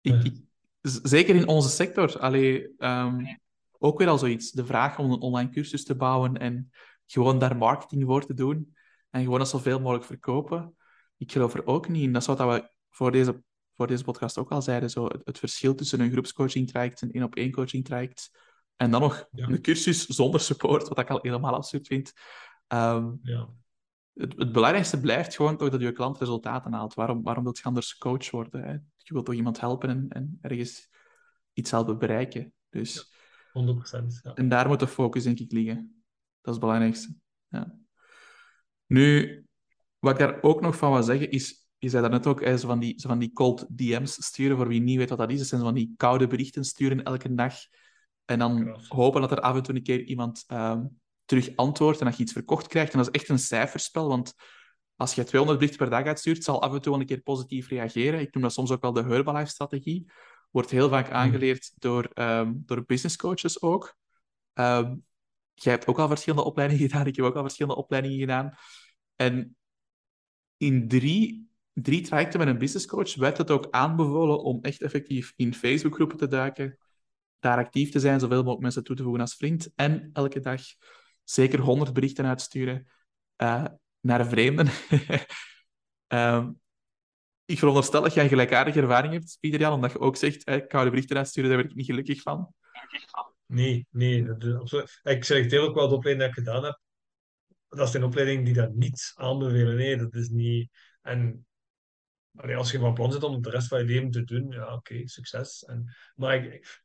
ik, ik, zeker in onze sector. Allee, um, ook weer al zoiets. De vraag om een online cursus te bouwen en gewoon daar marketing voor te doen en gewoon dat zoveel mogelijk verkopen. Ik geloof er ook niet in. Dat is wat we voor deze, voor deze podcast ook al zeiden. Zo, het, verschil tussen een groepscoaching traject, een één-op-één coaching traject en dan nog een cursus zonder support, wat ik al helemaal absurd vind. Um, ja. Het, het, belangrijkste blijft gewoon toch dat je klant resultaten haalt. Waarom, waarom wil je anders coach worden? Hè? Je wilt toch iemand helpen en, en ergens iets helpen bereiken. Dus 100%. Ja. En daar moet de focus, denk ik, liggen. Dat is het belangrijkste. Ja. Nu, wat ik daar ook nog van wil zeggen, is... Je zei daarnet ook, zo van, die, zo van die cold DM's sturen, voor wie niet weet wat dat is. Dat zijn van die koude berichten sturen elke dag. En dan hopen dat er af en toe een keer iemand um, terug antwoordt en dat je iets verkocht krijgt. En dat is echt een cijferspel, want als je 200 berichten per dag uitstuurt, zal af en toe wel een keer positief reageren. Ik noem dat soms ook wel de Herbalife-strategie wordt heel vaak hmm. aangeleerd door, um, door business coaches ook. Um, jij hebt ook al verschillende opleidingen [LAUGHS] gedaan, ik heb ook al verschillende opleidingen gedaan. En in drie, drie trajecten met een business coach werd het ook aanbevolen om echt effectief in Facebookgroepen te duiken, daar actief te zijn, zoveel mogelijk mensen toe te voegen als vriend en elke dag zeker 100 berichten uitsturen uh, naar vreemden. um, [LAUGHS] ik veronderstel dat jij een gelijkaardige ervaring hebt, Pieter Jan, omdat je ook zegt, ik ga de berichten uitsturen, daar word ik niet gelukkig van. Nee, nee. Ik selecteer ook wel de opleiding die ik gedaan heb. Dat is een opleiding die dat niet aanbevelen. Nee, dat is niet... En als je van plan zit om de rest van je leven te doen, ja, oké, succes. En, maar ik,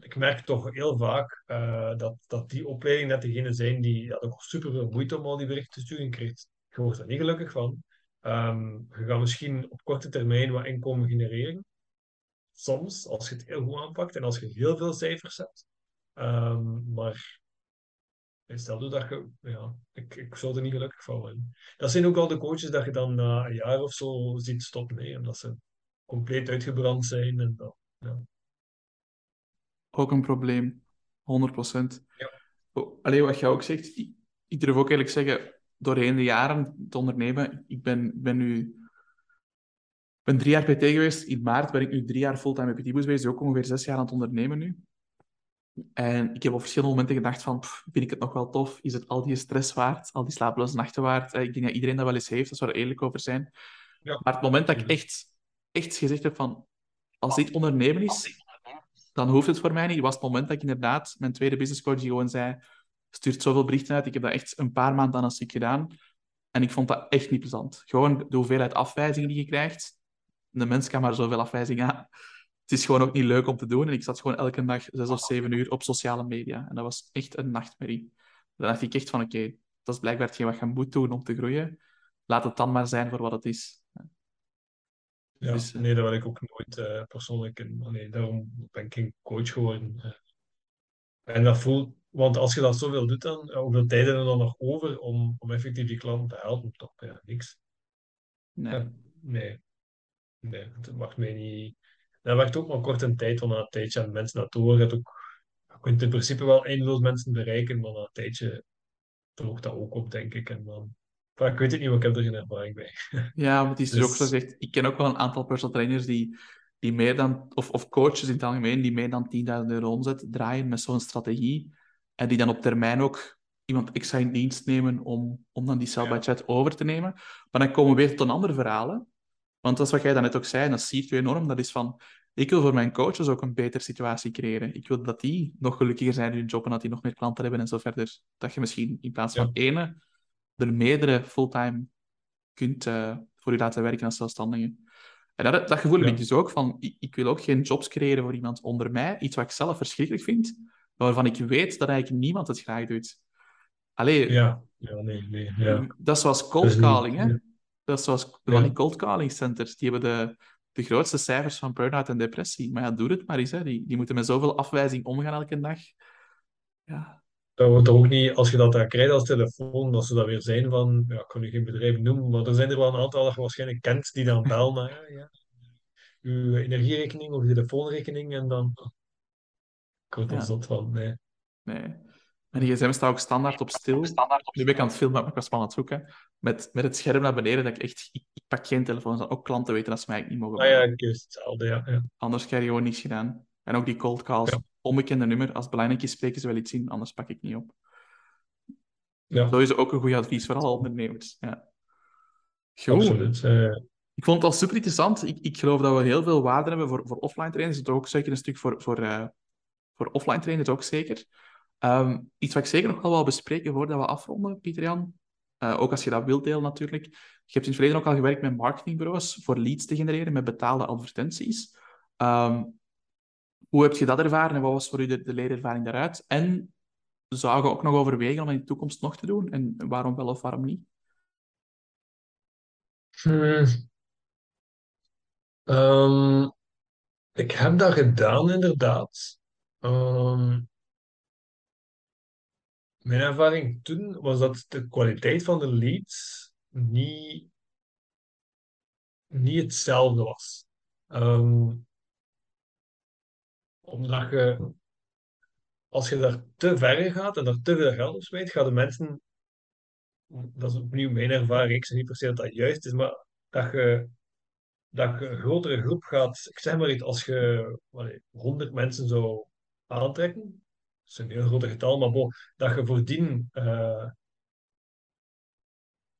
ik, merk toch heel vaak uh, dat, dat die opleidingen net degene zijn die ja, ook super veel moeite om al die berichten te sturen krijgt. Je wordt er niet gelukkig van. Um, je gaat misschien op korte termijn wat inkomen genereren. Soms, als je het heel goed aanpakt en als je heel veel cijfers hebt. Um, maar stel dat je, ja, ik, ik zou er niet gelukkig van worden. Dat zijn ook al de coaches dat je dan na een jaar of zo ziet stoppen, nee, omdat ze compleet uitgebrand zijn. En dan, ja. Ook een probleem, 100%. Ja. Alleen wat jij ook zegt, ik, ik durf ook eerlijk zeggen, doorheen de jaren te ondernemen. Ik ben, ben nu ben drie jaar PT geweest. In maart ben ik nu drie jaar fulltime PT geweest. Dus ook ongeveer zes jaar aan het ondernemen nu. En ik heb op verschillende momenten gedacht van, vind ik het nog wel tof? Is het al die stress waard? Al die slapeloze nachten waard? Eh, ik denk dat iedereen dat wel eens heeft, als we er eerlijk over zijn. Ja. Maar het moment dat ik echt, echt gezegd heb van, als dit ondernemen is, dan hoeft het voor mij niet. was het moment dat ik inderdaad mijn tweede business coach die gewoon zei, stuurt zoveel berichten uit. Ik heb dat echt een paar maanden aan een stuk gedaan. En ik vond dat echt niet plezant. Gewoon de hoeveelheid afwijzingen die je krijgt. De mens kan maar zoveel afwijzingen aan. Het is gewoon ook niet leuk om te doen. En ik zat gewoon elke dag zes of zeven uur op sociale media. En dat was echt een nachtmerrie. Dan dacht ik echt van, oké, dat is blijkbaar hetgeen wat je moet doen om te groeien. Laat het dan maar zijn voor wat het is. Ja, dus, nee, dat wil ik ook nooit uh, persoonlijk. Nee, daarom ben ik geen coach geworden. En dat voelt want als je dat zoveel doet, dan, hoeveel tijd heb je dan nog over om, om effectief die klant te helpen? Toch, ja, niks. Nee. nee. Nee, dat mag mij niet. Dat werkt ook maar kort een tijd, want na een tijdje aan mensen naartoe gaat ook. Je kunt in principe wel eindeloos mensen bereiken, maar na een tijdje droogt dat ook op, denk ik. En dan, maar ik weet het niet, want ik heb er geen ervaring bij. Ja, maar het is dus... ook zo gezegd. Ik ken ook wel een aantal personal trainers die, die meer dan, of, of coaches in het algemeen, die meer dan 10.000 euro omzet draaien met zo'n strategie. En die dan op termijn ook iemand extra in dienst nemen om, om dan die cell chat over te nemen. Maar dan komen we weer tot een ander verhaal. Want dat is wat jij dan net ook zei, en dat zie je enorm. Dat is van, ik wil voor mijn coaches ook een betere situatie creëren. Ik wil dat die nog gelukkiger zijn in hun job en dat die nog meer klanten hebben en zo verder. Dat je misschien in plaats van ene, er meerdere fulltime kunt uh, voor je laten werken als zelfstandige. En dat, dat gevoel heb ik dus ook van, ik, ik, wil ook geen jobs creëren voor iemand onder mij, iets wat ik zelf verschrikkelijk vind, waarvan ik weet dat eigenlijk niemand het graag doet. Allee, ja, ja, nee, nee, ja. Dat is zoals cold calling, hè. Dat is zoals ja. die cold calling centers. Die hebben de, de grootste cijfers van burn-out en depressie. Maar ja, doe het maar eens. Hè. Die, die moeten met zoveel afwijzing omgaan elke dag. Ja. Dat wordt ook niet, als je dat daar krijgt als telefoon, dat ze dat weer zijn van, ja, ik kan nu geen bedrijf noemen, maar er zijn er wel een aantal dat je waarschijnlijk kent die dan bellen naar ja, ja, uw energierekening of telefoonrekening en dan ik word er zot van, nee. Nee. Mijn gsm staat ook standaard op stil. Nu ben ik aan het filmen, maar ik was spannend zoeken. Met, met het scherm naar beneden, dat ik echt... Ik, ik pak geen telefoon, ook klanten weten dat ze mij niet mogen Ah ja, ik is hetzelfde, ja, ja. Anders krijg je gewoon niets gedaan. En ook die cold calls, ja. Onbekende nummer. Als het belangrijk is, spreken ze wel iets in, anders pak ik niet op. Ja. Zo is ook een goed advies voor alle ondernemers. Ja. Goed. Absoluut. Uh... Ik vond het al super interessant. Ik, ik geloof dat we heel veel waarde hebben voor, voor offline trainers. Het is ook zeker een stuk voor, voor, uh, voor offline trainers ook zeker. Um, iets wat ik zeker nog wel wil bespreken voordat we afronden, Pieter-Jan. Uh, ook als je dat wilt delen natuurlijk. Je hebt in het verleden ook al gewerkt met marketingbureaus voor leads te genereren met betaalde advertenties. Um, hoe heb je dat ervaren en wat was voor u de, de leerervaring daaruit? En zou je ook nog overwegen om in de toekomst nog te doen? En waarom wel of waarom niet? Hmm. Um, ik heb dat gedaan, inderdaad. Um, mijn ervaring toen was dat de kwaliteit van de leads niet, niet hetzelfde was. Um, omdat je als je daar te ver gaat en daar te veel geld op smijt, gaan de mensen, dat is opnieuw mijn ervaring, ik zeg niet per se dat dat juist is, maar dat je, dat je een grotere groep gaat, ik zeg maar iets, als je allee, 100 mensen zou aantrekken, dat is een heel groot getal, maar bon, dat je voordien eh,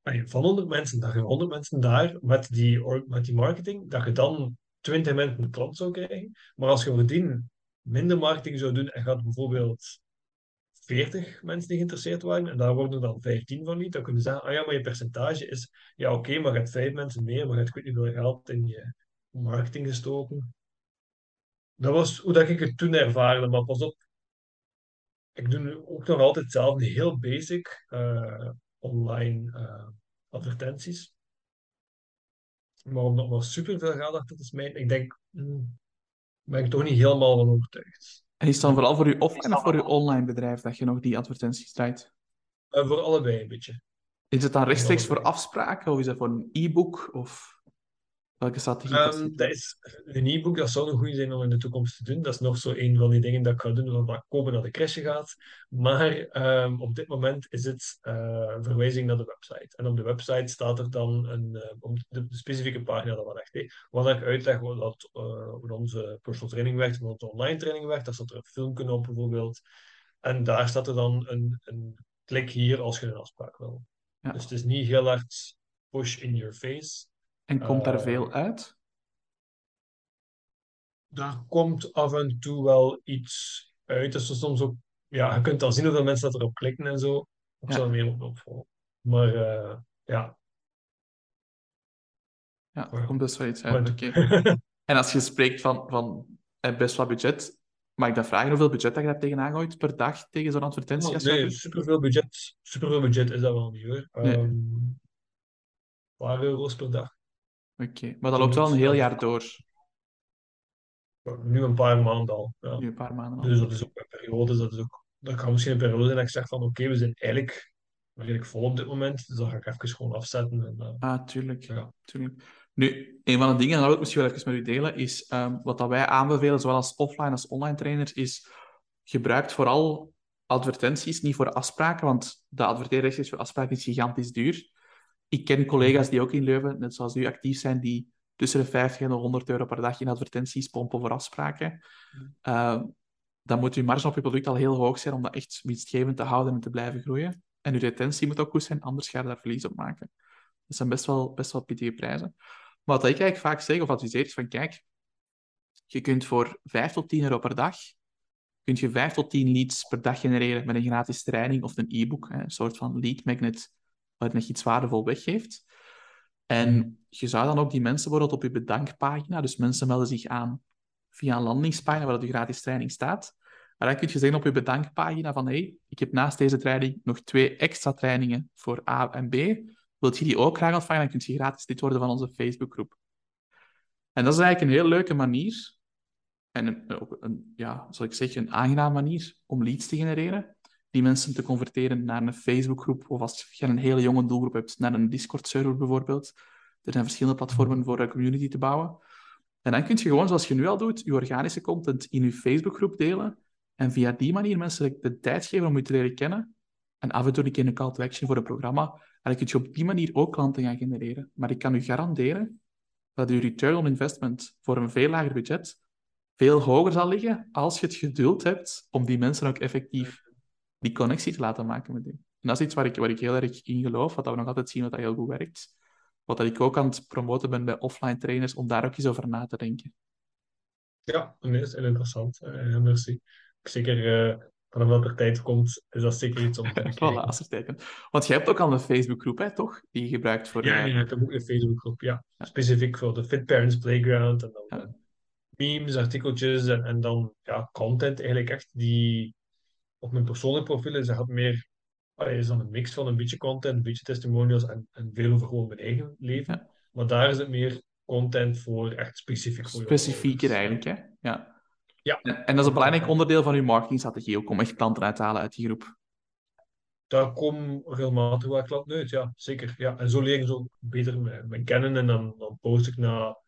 allee, van 100 mensen, dat je 100 mensen daar met die, met die marketing, dat je dan 20 mensen een klant zou krijgen. Maar als je voordien minder marketing zou doen en gaat bijvoorbeeld 40 mensen die geïnteresseerd waren en daar worden dan 15 van niet, dan kunnen ze zeggen, ah ja, maar je percentage is, ja oké, maar je hebt 5 mensen meer, maar je hebt goed niet veel geld in je marketing gestoken. Dat was hoe dat ik het toen ervaarde, maar pas op, ik doe nu ook nog altijd hetzelfde, heel basic eh, online eh, advertenties. Maar om nog maar superveel geld achter te smijten, ik denk, hmm, ben ik toch niet helemaal van overtuigd. En is het dan vooral voor je offline of voor je online bedrijf dat je nog die advertenties draait? Uh, voor allebei een beetje. Is het dan rechtstreeks voor afspraken of is dat voor een e-book? Of welke strategie toe? dat is een e-book, dat zou een goede zijn om in de toekomst te doen. Dat is nog zo een van die dingen dat ik ga doen, ik Kobe naar de crèche gaat. Maar ehm, op dit moment is het een verwijzing naar de website. En op de website staat er dan een, eh, de, de specifieke pagina dat wat echt, waar ik uitleg hoe, dat, hoe onze personal training werkt, hoe onze online training werkt. Daar staat er een filmpje op bijvoorbeeld. En daar staat er dan een, een klik hier als je een afspraak wil. Ja. Dus het is niet heel hard push in your face. En komt daar eh, veel uit? daar komt af en toe wel iets uit. Dus soms ook, ja, je kunt dan zien hoeveel mensen dat erop klikken en zo. Ik Ja. zal er meer op opvolgen. Maar eh, ja, Ja, er komt best wel iets uit. en Oké. [LAUGHS] En als je spreekt van, van eh, best wel budget, mag ik dan vragen hoeveel budget dat je daar tegenaan gooit per dag tegen zo'n advertentie? dat Nee, superveel budget, superveel budget is dat wel niet hoor. Nee. Een paar euro's per dag. Oké, maar dat loopt wel een heel jaar door. Nu een paar maanden al. Ja. Nu een paar maanden al. Dus dat is ook een periode. Dat, is ook, dat kan misschien een periode zijn dat ik zeg van oké, we zijn eigenlijk redelijk vol op dit moment. Dus dan ga ik even gewoon afzetten. En, eh, Ah, tuurlijk. ja. tuurlijk. Nu, een van de dingen, en dat wil ik misschien wel even met u delen, is ehm, wat dat wij aanbevelen, zowel als offline als online trainers, is gebruikt vooral advertenties, niet voor afspraken, want de adverteerrecht voor afspraken is gigantisch duur. Ik ken collega's die ook in Leuven, net zoals u, actief zijn, die tussen de 50 en de 100 euro per dag in advertenties pompen voor afspraken. Eh, dan moet uw marge op je product al heel hoog zijn om dat echt winstgevend te houden en te blijven groeien. En uw retentie moet ook goed zijn, anders ga je daar verlies op maken. Dat zijn best wel, best wel pittige prijzen. Maar wat ik eigenlijk vaak zeg of adviseer is van kijk, je kunt voor 5 tot 10 euro per dag, kun je 5 tot 10 leads per dag genereren met een gratis training of een e-book, een soort van lead magnet waar je iets waardevol weggeeft. En je zou dan ook die mensen bijvoorbeeld op je bedankpagina, dus mensen melden zich aan via een landingspagina waar de gratis training staat. Maar dan kun je zeggen op je bedankpagina van hey, ik heb naast deze training nog twee extra trainingen voor A en B. Wilt je die ook graag ontvangen, dan kun je gratis lid worden van onze Facebookgroep. En dat is eigenlijk een heel leuke manier, en een, ook een, ja, zal ik zeggen, een aangename manier om leads te genereren. Die mensen te converteren naar een Facebookgroep, of als je een hele jonge doelgroep hebt, naar een Discord-server bijvoorbeeld. Er zijn verschillende platformen voor een community te bouwen. En dan kun je gewoon, zoals je nu al doet, je organische content in je Facebookgroep delen. En via die manier mensen de tijd geven om je te leren kennen. En af en toe een keer een call to action voor een programma. En dan kun je op die manier ook klanten gaan genereren. Maar ik kan u garanderen dat je return on investment voor een veel lager budget veel hoger zal liggen als je het geduld hebt om die mensen ook effectief die connectie te laten maken met u. En dat is iets waar ik, waar ik heel erg in geloof, wat we nog altijd zien dat dat heel goed werkt. Wat dat ik ook aan het promoten ben bij offline trainers, om daar ook eens over na te denken. Ja, nee, dat is heel interessant. Eh, merci. Zeker eh, vanaf dat er tijd komt, is dat zeker iets om te [LAUGHS] voilà, bekijken. als er tijd komt. Want jij hebt ook al een Facebookgroep, hè, toch? Die je gebruikt voor... Ja, eh, ja, ik heb ook een Facebookgroep, ja. Ja. Specifiek voor de Fit Parents Playground en dan Ja. eh, memes, artikeltjes en, en dan ja, content eigenlijk echt die op mijn persoonlijk profiel is. Dat meer, allee, is dan een mix van een beetje content, een beetje testimonials en, en veel over gewoon mijn eigen leven. Ja. Maar daar is het meer content voor echt specifiek voor specifieker eigenlijk, hè? Ja. Ja. En, en dat is een belangrijk onderdeel van uw marketingstrategie ook, om echt klanten uit te halen uit die groep. Daar komen regelmatig wel klanten uit, ja, zeker. Ja. En zo leren ze ook beter me, me kennen en dan, dan post ik na,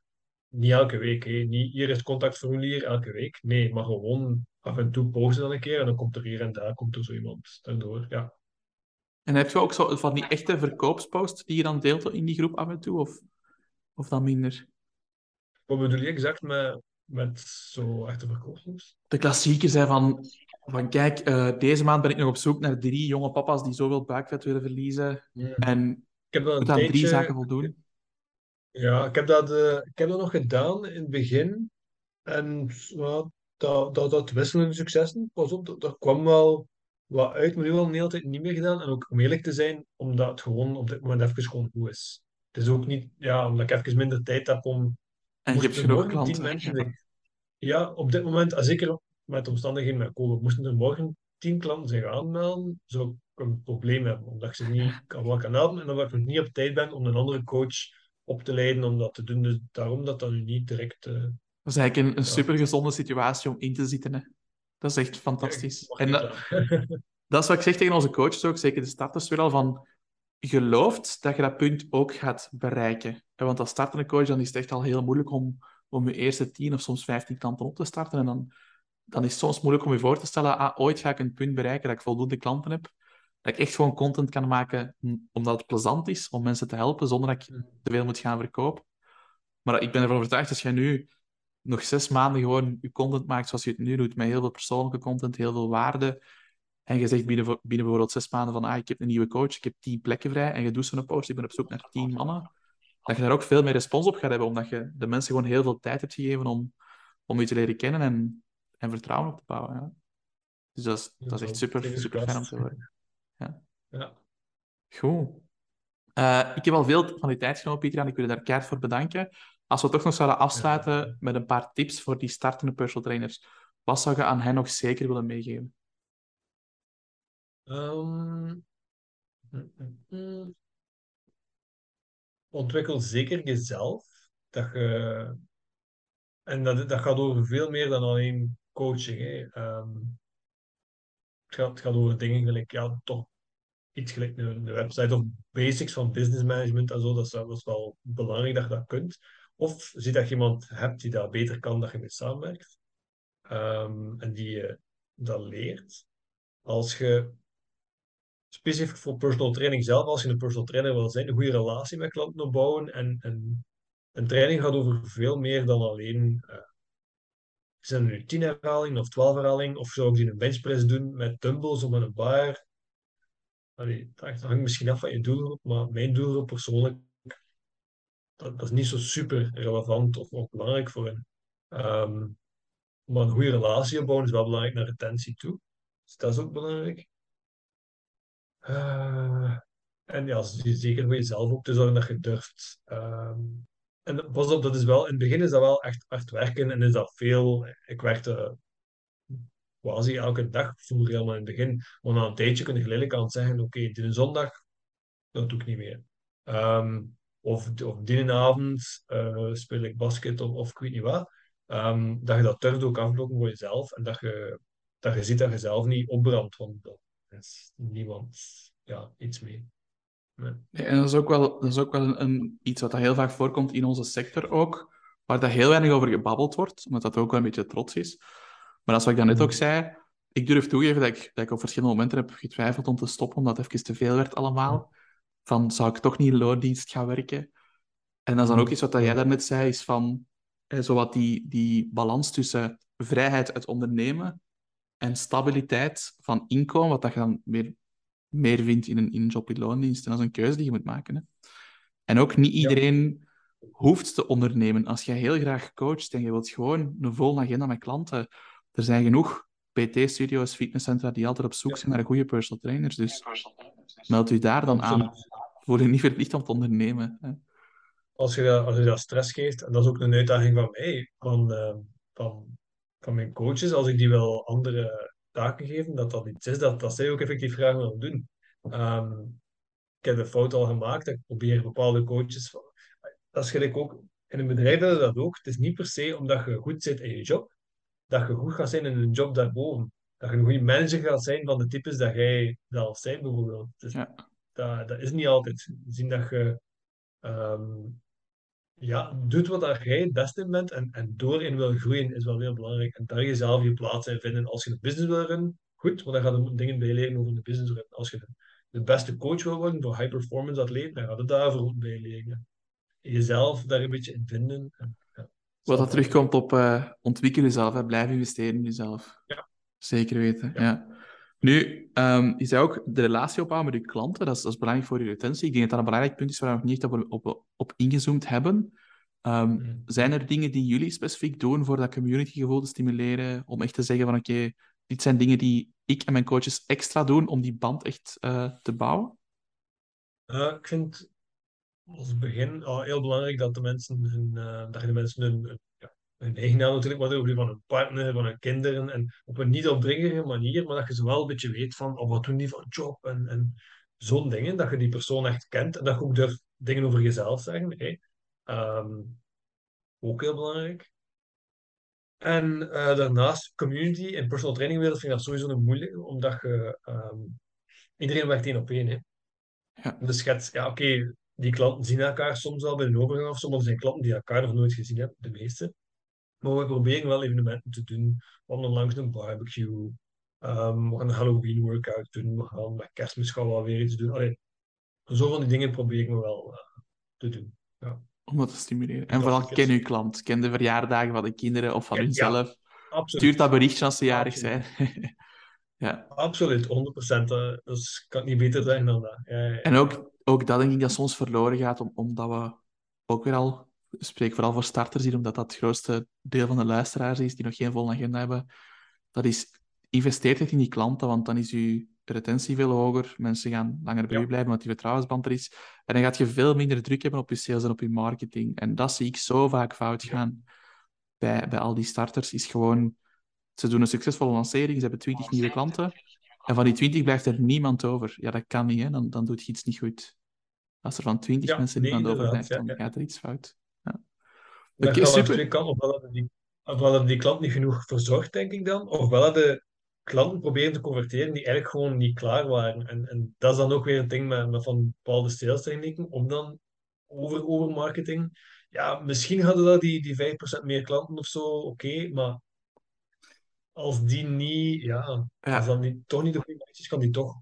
niet elke week. Niet hier is het contactformulier elke week. Nee, maar gewoon af en toe posten dan een keer en dan komt er hier en daar komt er zo iemand daardoor. Ja. En heb je ook zo van die echte verkoopsposts die je dan deelt in die groep af en toe, of, of dan minder? Wat bedoel je exact met, met zo echte verkoopsposts? De klassiekers zijn van, van kijk, eh, deze maand ben ik nog op zoek naar drie jonge papa's die zoveel buikvet willen verliezen. En ik heb dat moet een aan drie zaken voldoen. Ja, ik heb dat, eh, ik heb dat nog gedaan in het begin. En ja, dat, dat, dat wisselende successen. Pas op, dat- kwam wel wat uit, maar nu al een hele tijd niet meer gedaan. En ook om eerlijk te zijn, omdat het gewoon op dit moment even gewoon goed is. Het is ook niet, ja, omdat ik even minder tijd heb om. En je hebt genoeg klanten. mensen Ja. op dit moment, en zeker met de omstandigheden met COVID, moesten er morgen tien klanten zich aanmelden, zou ik een probleem hebben, omdat ik ze niet kan, wel kan helpen en omdat ik nog niet op tijd ben om een andere coach op te leiden om dat te doen. Dus daarom dat dat nu niet direct... eh, Dat is eigenlijk een, een Ja. super gezonde situatie om in te zitten. Hè. Dat is echt fantastisch. En dat, [LAUGHS] dat is wat ik zeg tegen onze coaches ook, zeker de starters weer al, van gelooft dat je dat punt ook gaat bereiken. En Want als startende coach dan is het echt al heel moeilijk om, om je eerste 10 of soms 15 klanten op te starten. En dan, dan is het soms moeilijk om je voor te stellen, ah, ooit ga ik een punt bereiken dat ik voldoende klanten heb. Dat ik echt gewoon content kan maken omdat het plezant is om mensen te helpen, zonder dat ik te veel moet gaan verkopen. Maar ik ben ervan overtuigd, als jij nu nog zes maanden gewoon je content maakt zoals je het nu doet, met heel veel persoonlijke content, heel veel waarde, en je zegt binnen, binnen bijvoorbeeld zes maanden van ah, ik heb een nieuwe coach, ik heb tien plekken vrij, en je doet zo'n post, ik ben op zoek naar tien mannen, dat je daar ook veel meer respons op gaat hebben, omdat je de mensen gewoon heel veel tijd hebt gegeven om, om je te leren kennen en, en vertrouwen op te bouwen. Ja. Dus dat is, dat is echt super, super fijn om te horen. Ja. Goed. Eh, ik heb al veel van die tijd genomen, Pieter, en ik wil je daar keihard voor bedanken. Als we toch nog zouden afsluiten met een paar tips voor die startende personal trainers, wat zou je aan hen nog zeker willen meegeven? Ehm, mm. Ontwikkel zeker jezelf. Dat je, en dat, dat gaat over veel meer dan alleen coaching. Hè. Ehm, het, gaat, het gaat over dingen gelijk, ja, toch iets gelijk een, een website of basics van business management en zo. Dat is, dat is wel belangrijk dat je dat kunt. Of zie dat je iemand hebt die dat beter kan, dat je mee samenwerkt. Ehm, en die je dat leert. Als je specifiek voor personal training zelf, als je een personal trainer wil zijn, een goede relatie met klanten opbouwen. En, en een training gaat over veel meer dan alleen eh zijn er nu 10 herhalingen of 12 herhalingen, of zou ik die een benchpress doen met dumbbells of met een bar? Dat hangt misschien af van je doelgroep, maar mijn doelgroep persoonlijk, dat, is niet zo super relevant of, of belangrijk voor hen. Ehm, maar een goede relatie opbouwen is wel belangrijk naar retentie toe. Dus dat is ook belangrijk. Eh, en ja, zeker voor jezelf ook te zorgen dat je durft. Ehm, en pas op, dat is wel, in het begin is dat wel echt hard werken en is dat veel. Ik werkte quasi elke dag vroeger helemaal in het begin. Maar na een tijdje kun je geleidelijk aan zeggen: Oké, die een zondag, dat doe ik niet meer. Ehm, of, of die avond eh, speel ik basket of, of ik weet niet wat. Ehm, dat je dat durft ook afblokken voor jezelf en dat je, dat je ziet dat je zelf niet opbrandt, want er is niemand ja, iets mee. Nee. Nee, en dat is ook wel, dat is ook wel een, een- iets wat dat heel vaak voorkomt in onze sector ook, waar dat heel weinig over gebabbeld wordt, omdat dat ook wel een beetje trots is. Maar dat is wat ik daarnet ook zei, ik durf toegeven dat ik, dat ik op verschillende momenten heb getwijfeld om te stoppen, omdat het even te veel werd allemaal. Van, zou ik toch niet in loondienst gaan werken? En dat is dan ook iets wat dat jij daarnet zei, is van, eh, zowat die, die balans tussen vrijheid uit ondernemen en stabiliteit van inkomen, wat dat je dan meer meer vindt in een, in een job in loondienst. En dat is een keuze die je moet maken. Hè. En ook niet iedereen hoeft te ondernemen. Als je heel graag coacht en je wilt gewoon een volle agenda met klanten, er zijn genoeg PT-studio's, fitnesscentra die altijd op zoek zijn naar goede personal trainers. Dus meld u daar dan aan. Voel je niet verplicht om te ondernemen. Hè. Als je, dat, als je dat stress geeft, en dat is ook een uitdaging van mij, van, eh, van, van mijn coaches, als ik die wel andere taken geven, dat dat iets is dat, dat zij ook effectief graag willen doen. Ehm, ik heb de fout al gemaakt, dat ik probeer bepaalde coaches... van- Dat is gelijk ook... In een bedrijf hebben we dat ook. Het is niet per se omdat je goed zit in je job, dat je goed gaat zijn in een job daarboven. Dat je een goede manager gaat zijn van de types dat jij zelf zijn, bijvoorbeeld. Dus Ja. dat, dat is niet altijd. Zien dat je... ehm, ja, doet wat daar jij het beste in bent en, en door in wil groeien is wel heel belangrijk. En daar jezelf je plaats in vinden. Als je een business wil runnen, goed, want dan gaat je dingen bij leren over de business runnen. Als je de, de beste coach wil worden voor high performance atleten, dan gaat het daarvoor bij leren. Jezelf daar een beetje in vinden. En, ja, Wat dat terugkomt op uh, ontwikkel jezelf, hè. blijf investeren in jezelf. Ja. Zeker weten, ja. ja. Nu, um, je zei ook de relatie opbouwen met je klanten, dat is, dat is belangrijk voor je retentie. Ik denk dat dat een belangrijk punt is waar we nog niet op, op, op ingezoomd hebben. Um, mm. Zijn er dingen die jullie specifiek doen voor dat communitygevoel te stimuleren? Om echt te zeggen van oké, dit zijn dingen die ik en mijn coaches extra doen om die band echt uh, te bouwen? Uh, ik vind als begin al heel belangrijk dat de mensen hun, uh, dat je de mensen hun, hun eigen naam natuurlijk, maar ook die van hun partner, van hun kinderen. En op een niet opdringerige manier, maar dat je ze wel een beetje weet van oh, wat doen die van job en, en zo'n dingen. Dat je die persoon echt kent en dat je ook durft dingen over jezelf zeggen. Hey. Um, ook heel belangrijk. En uh, daarnaast, community en personal training wereld vind ik dat sowieso een moeilijk, omdat je, um, iedereen werkt één op één. Hè. Ja. Dus je ja, oké, die klanten zien elkaar soms al bij een overgang of sommige zijn klanten die elkaar nog nooit gezien hebben, de meeste. Maar we proberen wel evenementen te doen. We gaan langs een barbecue. Um, we gaan een Halloween workout doen. We gaan met kerstmis gaan we wel weer iets doen. Allee, zo van die dingen proberen we wel uh, te doen. Ja. Om dat te stimuleren. En vooral ken je klant. Ken de verjaardagen van de kinderen of van ja, hunzelf. Ja, Stuur dat berichtje als ze jarig zijn. [LAUGHS] ja. Absoluut, 100%. Uh, dus kan niet beter zijn dan dat. En ook, ook dat denk ik dat soms verloren gaat, om, omdat we ook weer al spreek vooral voor starters hier, omdat dat het grootste deel van de luisteraars is die nog geen volle agenda hebben. Dat is, investeert het in die klanten, want dan is uw retentie veel hoger. Mensen gaan langer bij ja. u blijven, omdat die vertrouwensband er is. En dan gaat je veel minder druk hebben op je sales en op je marketing. En dat zie ik zo vaak fout gaan bij, bij al die starters. Is gewoon, ze doen een succesvolle lancering, ze hebben 20 nieuwe klanten. En van die 20 blijft er niemand over. Ja, dat kan niet, hè? Dan, dan doet je iets niet goed. Als er van 20 ja, mensen niemand nee, overblijft, dan ja, gaat er iets fout. Dat okay, super. twee kanten. Ofwel hadden die, ofwel die klant niet genoeg verzorgd, denk ik dan. Ofwel hadden klanten proberen te converteren die eigenlijk gewoon niet klaar waren. En, en dat is dan ook weer een ding met, met van bepaalde sales technieken, om dan over, over marketing. Ja, misschien hadden dat die, die 5% meer klanten of zo, oké, maar als die niet, ja, ja. als dat niet, toch niet de goede is, kan die toch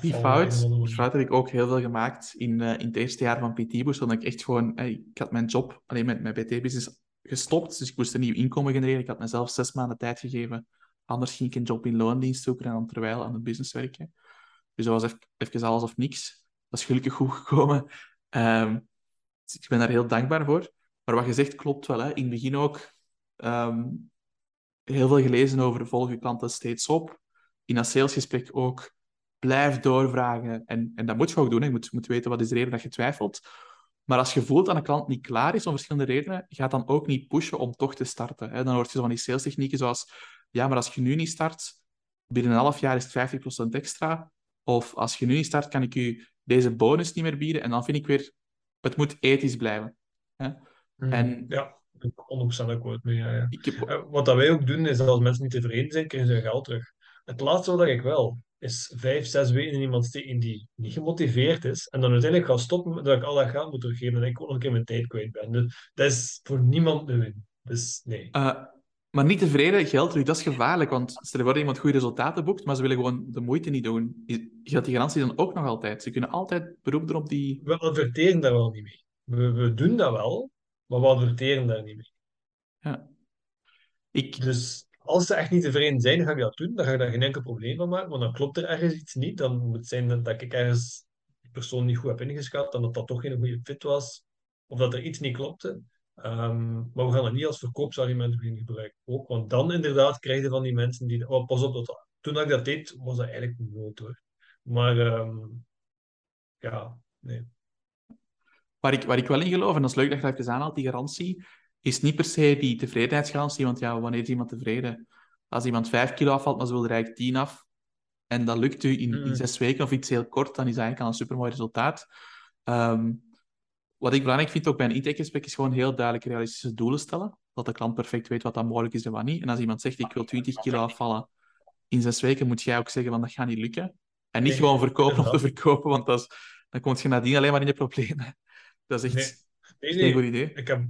die fout, die fout heb ik ook heel veel gemaakt in, uh, in het eerste jaar van PT Boost. Omdat ik echt gewoon... Hey, ik had mijn job, alleen met mijn PT-business, gestopt. Dus ik moest een nieuw inkomen genereren. Ik had mezelf zes maanden tijd gegeven. Anders ging ik een job in loondienst zoeken en dan terwijl aan het business werken. Dus dat was even, even alles of niks. Dat is gelukkig goed gekomen. Um, dus ik ben daar heel dankbaar voor. Maar wat je zegt klopt wel. Hè. In het begin ook um, heel veel gelezen over volg je klanten steeds op. In dat salesgesprek ook blijf doorvragen. En, en dat moet je ook doen. Je moet, moet weten wat is de reden dat je twijfelt. Maar als je voelt dat een klant niet klaar is om verschillende redenen, ga dan ook niet pushen om toch te starten. Dan hoort je zo van die salestechnieken zoals, ja, maar als je nu niet start, binnen een half jaar is het 50% extra. Of als je nu niet start, kan ik je deze bonus niet meer bieden. En dan vind ik weer, het moet ethisch blijven. Hmm, en, ja, ik ben 100% akkoord mee. Ja, ja. Heb... Eh, wat dat wij ook doen, is dat als mensen niet tevreden zijn, krijgen ze hun geld terug. Het laatste wat ik wel is vijf, zes weken in iemand steken die niet gemotiveerd is. En dan uiteindelijk ga stoppen dat ik al dat geld moet teruggeven en ik ook nog een keer mijn tijd kwijt ben. Dus dat is voor niemand de win. Dus nee. Uh, maar niet tevreden, geld dat is gevaarlijk. Want stel je voor iemand goede resultaten boekt, maar ze willen gewoon de moeite niet doen. Je gaat die garantie dan ook nog altijd. Ze kunnen altijd beroep doen op die... We adverteren daar wel niet mee. We, we doen dat wel, maar we adverteren daar niet mee. Ja. Ik... Dus als ze echt niet tevreden zijn, ga ik dat doen. Dan ga ik daar geen enkel probleem van maken. Want dan klopt er ergens iets niet. Dan moet het zijn dat ik ergens die persoon niet goed heb ingeschat. Dan dat dat toch geen goede fit was. Of dat er iets niet klopte. Um, maar we gaan dat niet als verkoopsargument beginnen gebruiken. Ook, want dan inderdaad krijg je van die mensen die... Oh, pas op, dat, toen ik dat deed, was dat eigenlijk nooit hoor. Maar um, ja, nee. Waar ik, waar ik wel in geloof, en dat is leuk dat je dat even aanhaalt, die garantie, is niet per se die tevredenheidsgarantie, want ja, wanneer is iemand tevreden? Als iemand 5 kilo afvalt, maar ze wil er eigenlijk 10 af, en dat lukt u in, in mm. zes weken of iets heel kort, dan is dat eigenlijk al een supermooi resultaat. Um, wat ik belangrijk vind ook bij een intakegesprek is gewoon heel duidelijk realistische doelen stellen. Dat de klant perfect weet wat dan mogelijk is en wat niet. En als iemand zegt, ik wil 20 kilo afvallen in zes weken, moet jij ook zeggen, van dat gaat niet lukken. En niet gewoon verkopen om te verkopen, want dat is, dan kom je nadien alleen maar in de problemen. Dat is echt... Nee, Geen goed nee, idee. ik heb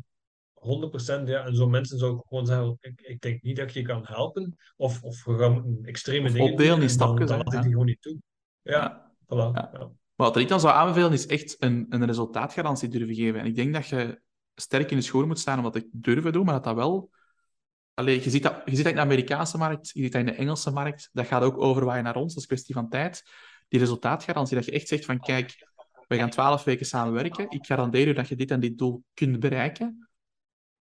100% ja. En zo'n mensen zou ik gewoon zeggen, ik, ik denk niet dat ik je kan helpen. Of, of we gaan extreme Of dingen opdelen doen dan, stapjes, dan laat ik gewoon niet toe. Ja, Ja. voilà. Ja. Ja. Maar wat ik dan zou aanbevelen, is echt een, een resultaatgarantie durven geven. En ik denk dat je sterk in de schoenen moet staan om dat te durven doen, maar dat dat wel... Allee, je, ziet dat, je ziet dat in de Amerikaanse markt, je ziet dat in de Engelse markt. Dat gaat ook overwaaien naar ons, dat is een kwestie van tijd. Die resultaatgarantie, dat je echt zegt van, kijk, we gaan twaalf weken samenwerken. Ik garandeer u dat je dit en dit doel kunt bereiken,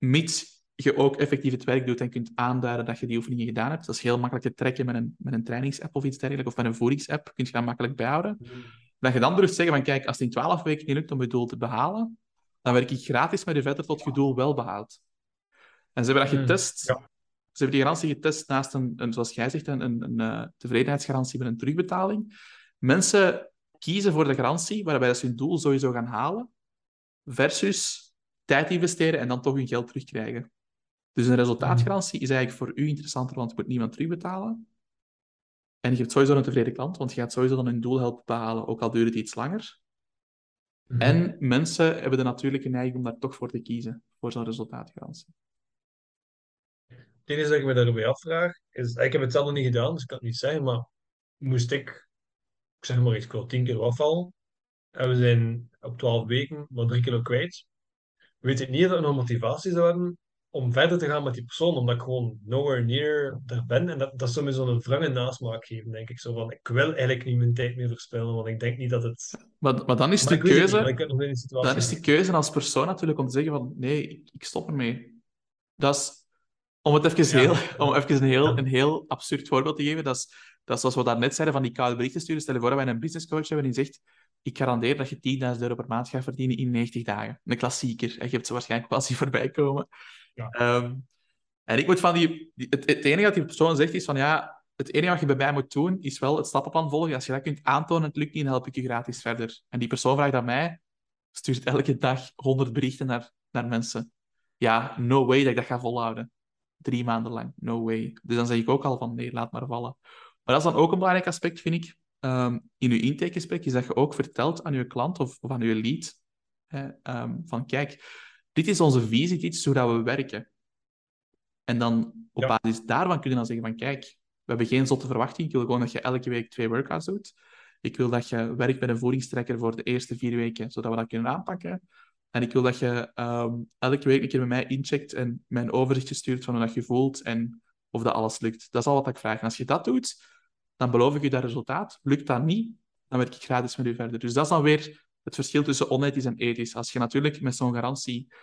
mits je ook effectief het werk doet en kunt aanduiden dat je die oefeningen gedaan hebt. Dat is heel makkelijk te trekken met een, met een trainingsapp of iets dergelijks, of met een voedingsapp, kun je dat makkelijk bijhouden. Dat je dan durft zeggen van, kijk, als het in twaalf weken niet lukt om je doel te behalen, dan werk ik gratis met je verder tot je doel wel behaalt. En ze hebben dat Mm, getest. ja. Ze hebben die garantie getest naast een, een zoals jij zegt, een, een, een eh, tevredenheidsgarantie met een terugbetaling. Mensen kiezen voor de garantie waarbij ze hun doel sowieso gaan halen, versus tijd investeren en dan toch hun geld terugkrijgen. Dus een resultaatgarantie is eigenlijk voor u interessanter, want je moet niemand terugbetalen. En je hebt sowieso een tevreden klant, want je gaat sowieso dan hun doel helpen behalen, ook al duurt het iets langer. Mhm. En mensen hebben de natuurlijke neiging om daar toch voor te kiezen, voor zo'n resultaatgarantie. Het enige dat ik me daarbij afvraag, is... Ik heb het zelf nog niet gedaan, dus ik kan het niet zeggen, maar moest ik, ik zeg maar iets, ik wil 10 kilo afvallen, en we zijn op 12 weken maar 3 kilo kwijt, weet ik niet of er nog motivatie zou hebben om verder te gaan met die persoon, omdat ik gewoon nowhere near daar ben. En dat, dat zou me zo'n wrange nasmaak geven, denk ik. Zo van, ik wil eigenlijk niet mijn tijd meer verspillen, want ik denk niet dat het... Maar, maar dan is Maar de keuze... niet dan is de keuze als persoon natuurlijk om te zeggen van nee, ik, ik stop ermee. Dat is, om het even, Ja. heel, om even een, heel, Ja. een heel absurd voorbeeld te geven, dat is, dat is zoals we daarnet zeiden van die koude berichten sturen. Stel je voor dat wij een businesscoach hebben die zegt ik garandeer dat je 10.000 euro per maand gaat verdienen in 90 dagen. Een klassieker. En je hebt ze waarschijnlijk wel zien voorbij komen. Ja. Ehm, en ik moet van die... die- het, het enige dat die persoon zegt is van ja, het enige wat je bij mij moet doen is wel het stappenplan volgen. Als je dat kunt aantonen en het lukt niet, dan help ik je gratis verder. En die persoon vraagt aan mij, stuurt elke dag 100 berichten naar, naar mensen. Ja, no way dat ik dat ga volhouden. Drie maanden lang, no way. Dus dan zeg ik ook al van nee, laat maar vallen. Maar dat is dan ook een belangrijk aspect, vind ik, ehm, in je intakegesprek, is dat je ook vertelt aan je klant of, of aan je lead, hè, ehm, van kijk, dit is onze visie, dit is hoe dat we werken. En dan op Ja. basis daarvan kun je dan zeggen van kijk, we hebben geen zotte verwachting, ik wil gewoon dat je elke week twee workouts doet. Ik wil dat je werkt met een voedingstrekker voor de eerste vier weken, zodat we dat kunnen aanpakken. En ik wil dat je ehm, elke week een keer met mij incheckt en mij een overzichtje stuurt van hoe dat je voelt en of dat alles lukt. Dat is al wat ik vraag. En als je dat doet, dan beloof ik je dat resultaat. Lukt dat niet, dan werk ik gratis met u verder. Dus dat is dan weer het verschil tussen onethisch en ethisch. Als je natuurlijk met zo'n garantie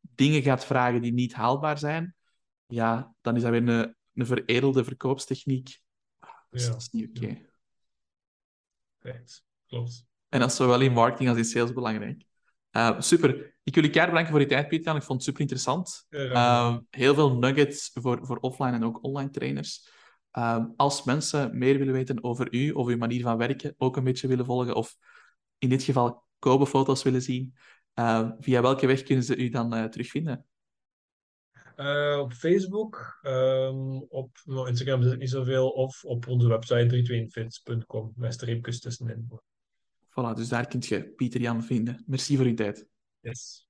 dingen gaat vragen die niet haalbaar zijn, ja, dan is dat weer een, een veredelde verkoopstechniek. Dat is, Ja. dat is niet oké. Right. Klopt. En dat is zowel in marketing als in sales belangrijk. Uh, super. Ik wil je keihard bedanken voor je tijd, Pieter. Ik vond het super interessant. Uh, heel veel nuggets voor, voor offline en ook online trainers. Uh, als mensen meer willen weten over u of uw manier van werken, ook een beetje willen volgen, of in dit geval Kobe-foto's willen zien, uh, via welke weg kunnen ze u dan uh, terugvinden? Uh, op Facebook, um, op nou, Instagram zit ik niet zoveel, of op onze website 321fits.com, met streepjes tussenin. Voilà, dus daar kun je Pieter Jan vinden. Merci voor uw tijd. Yes.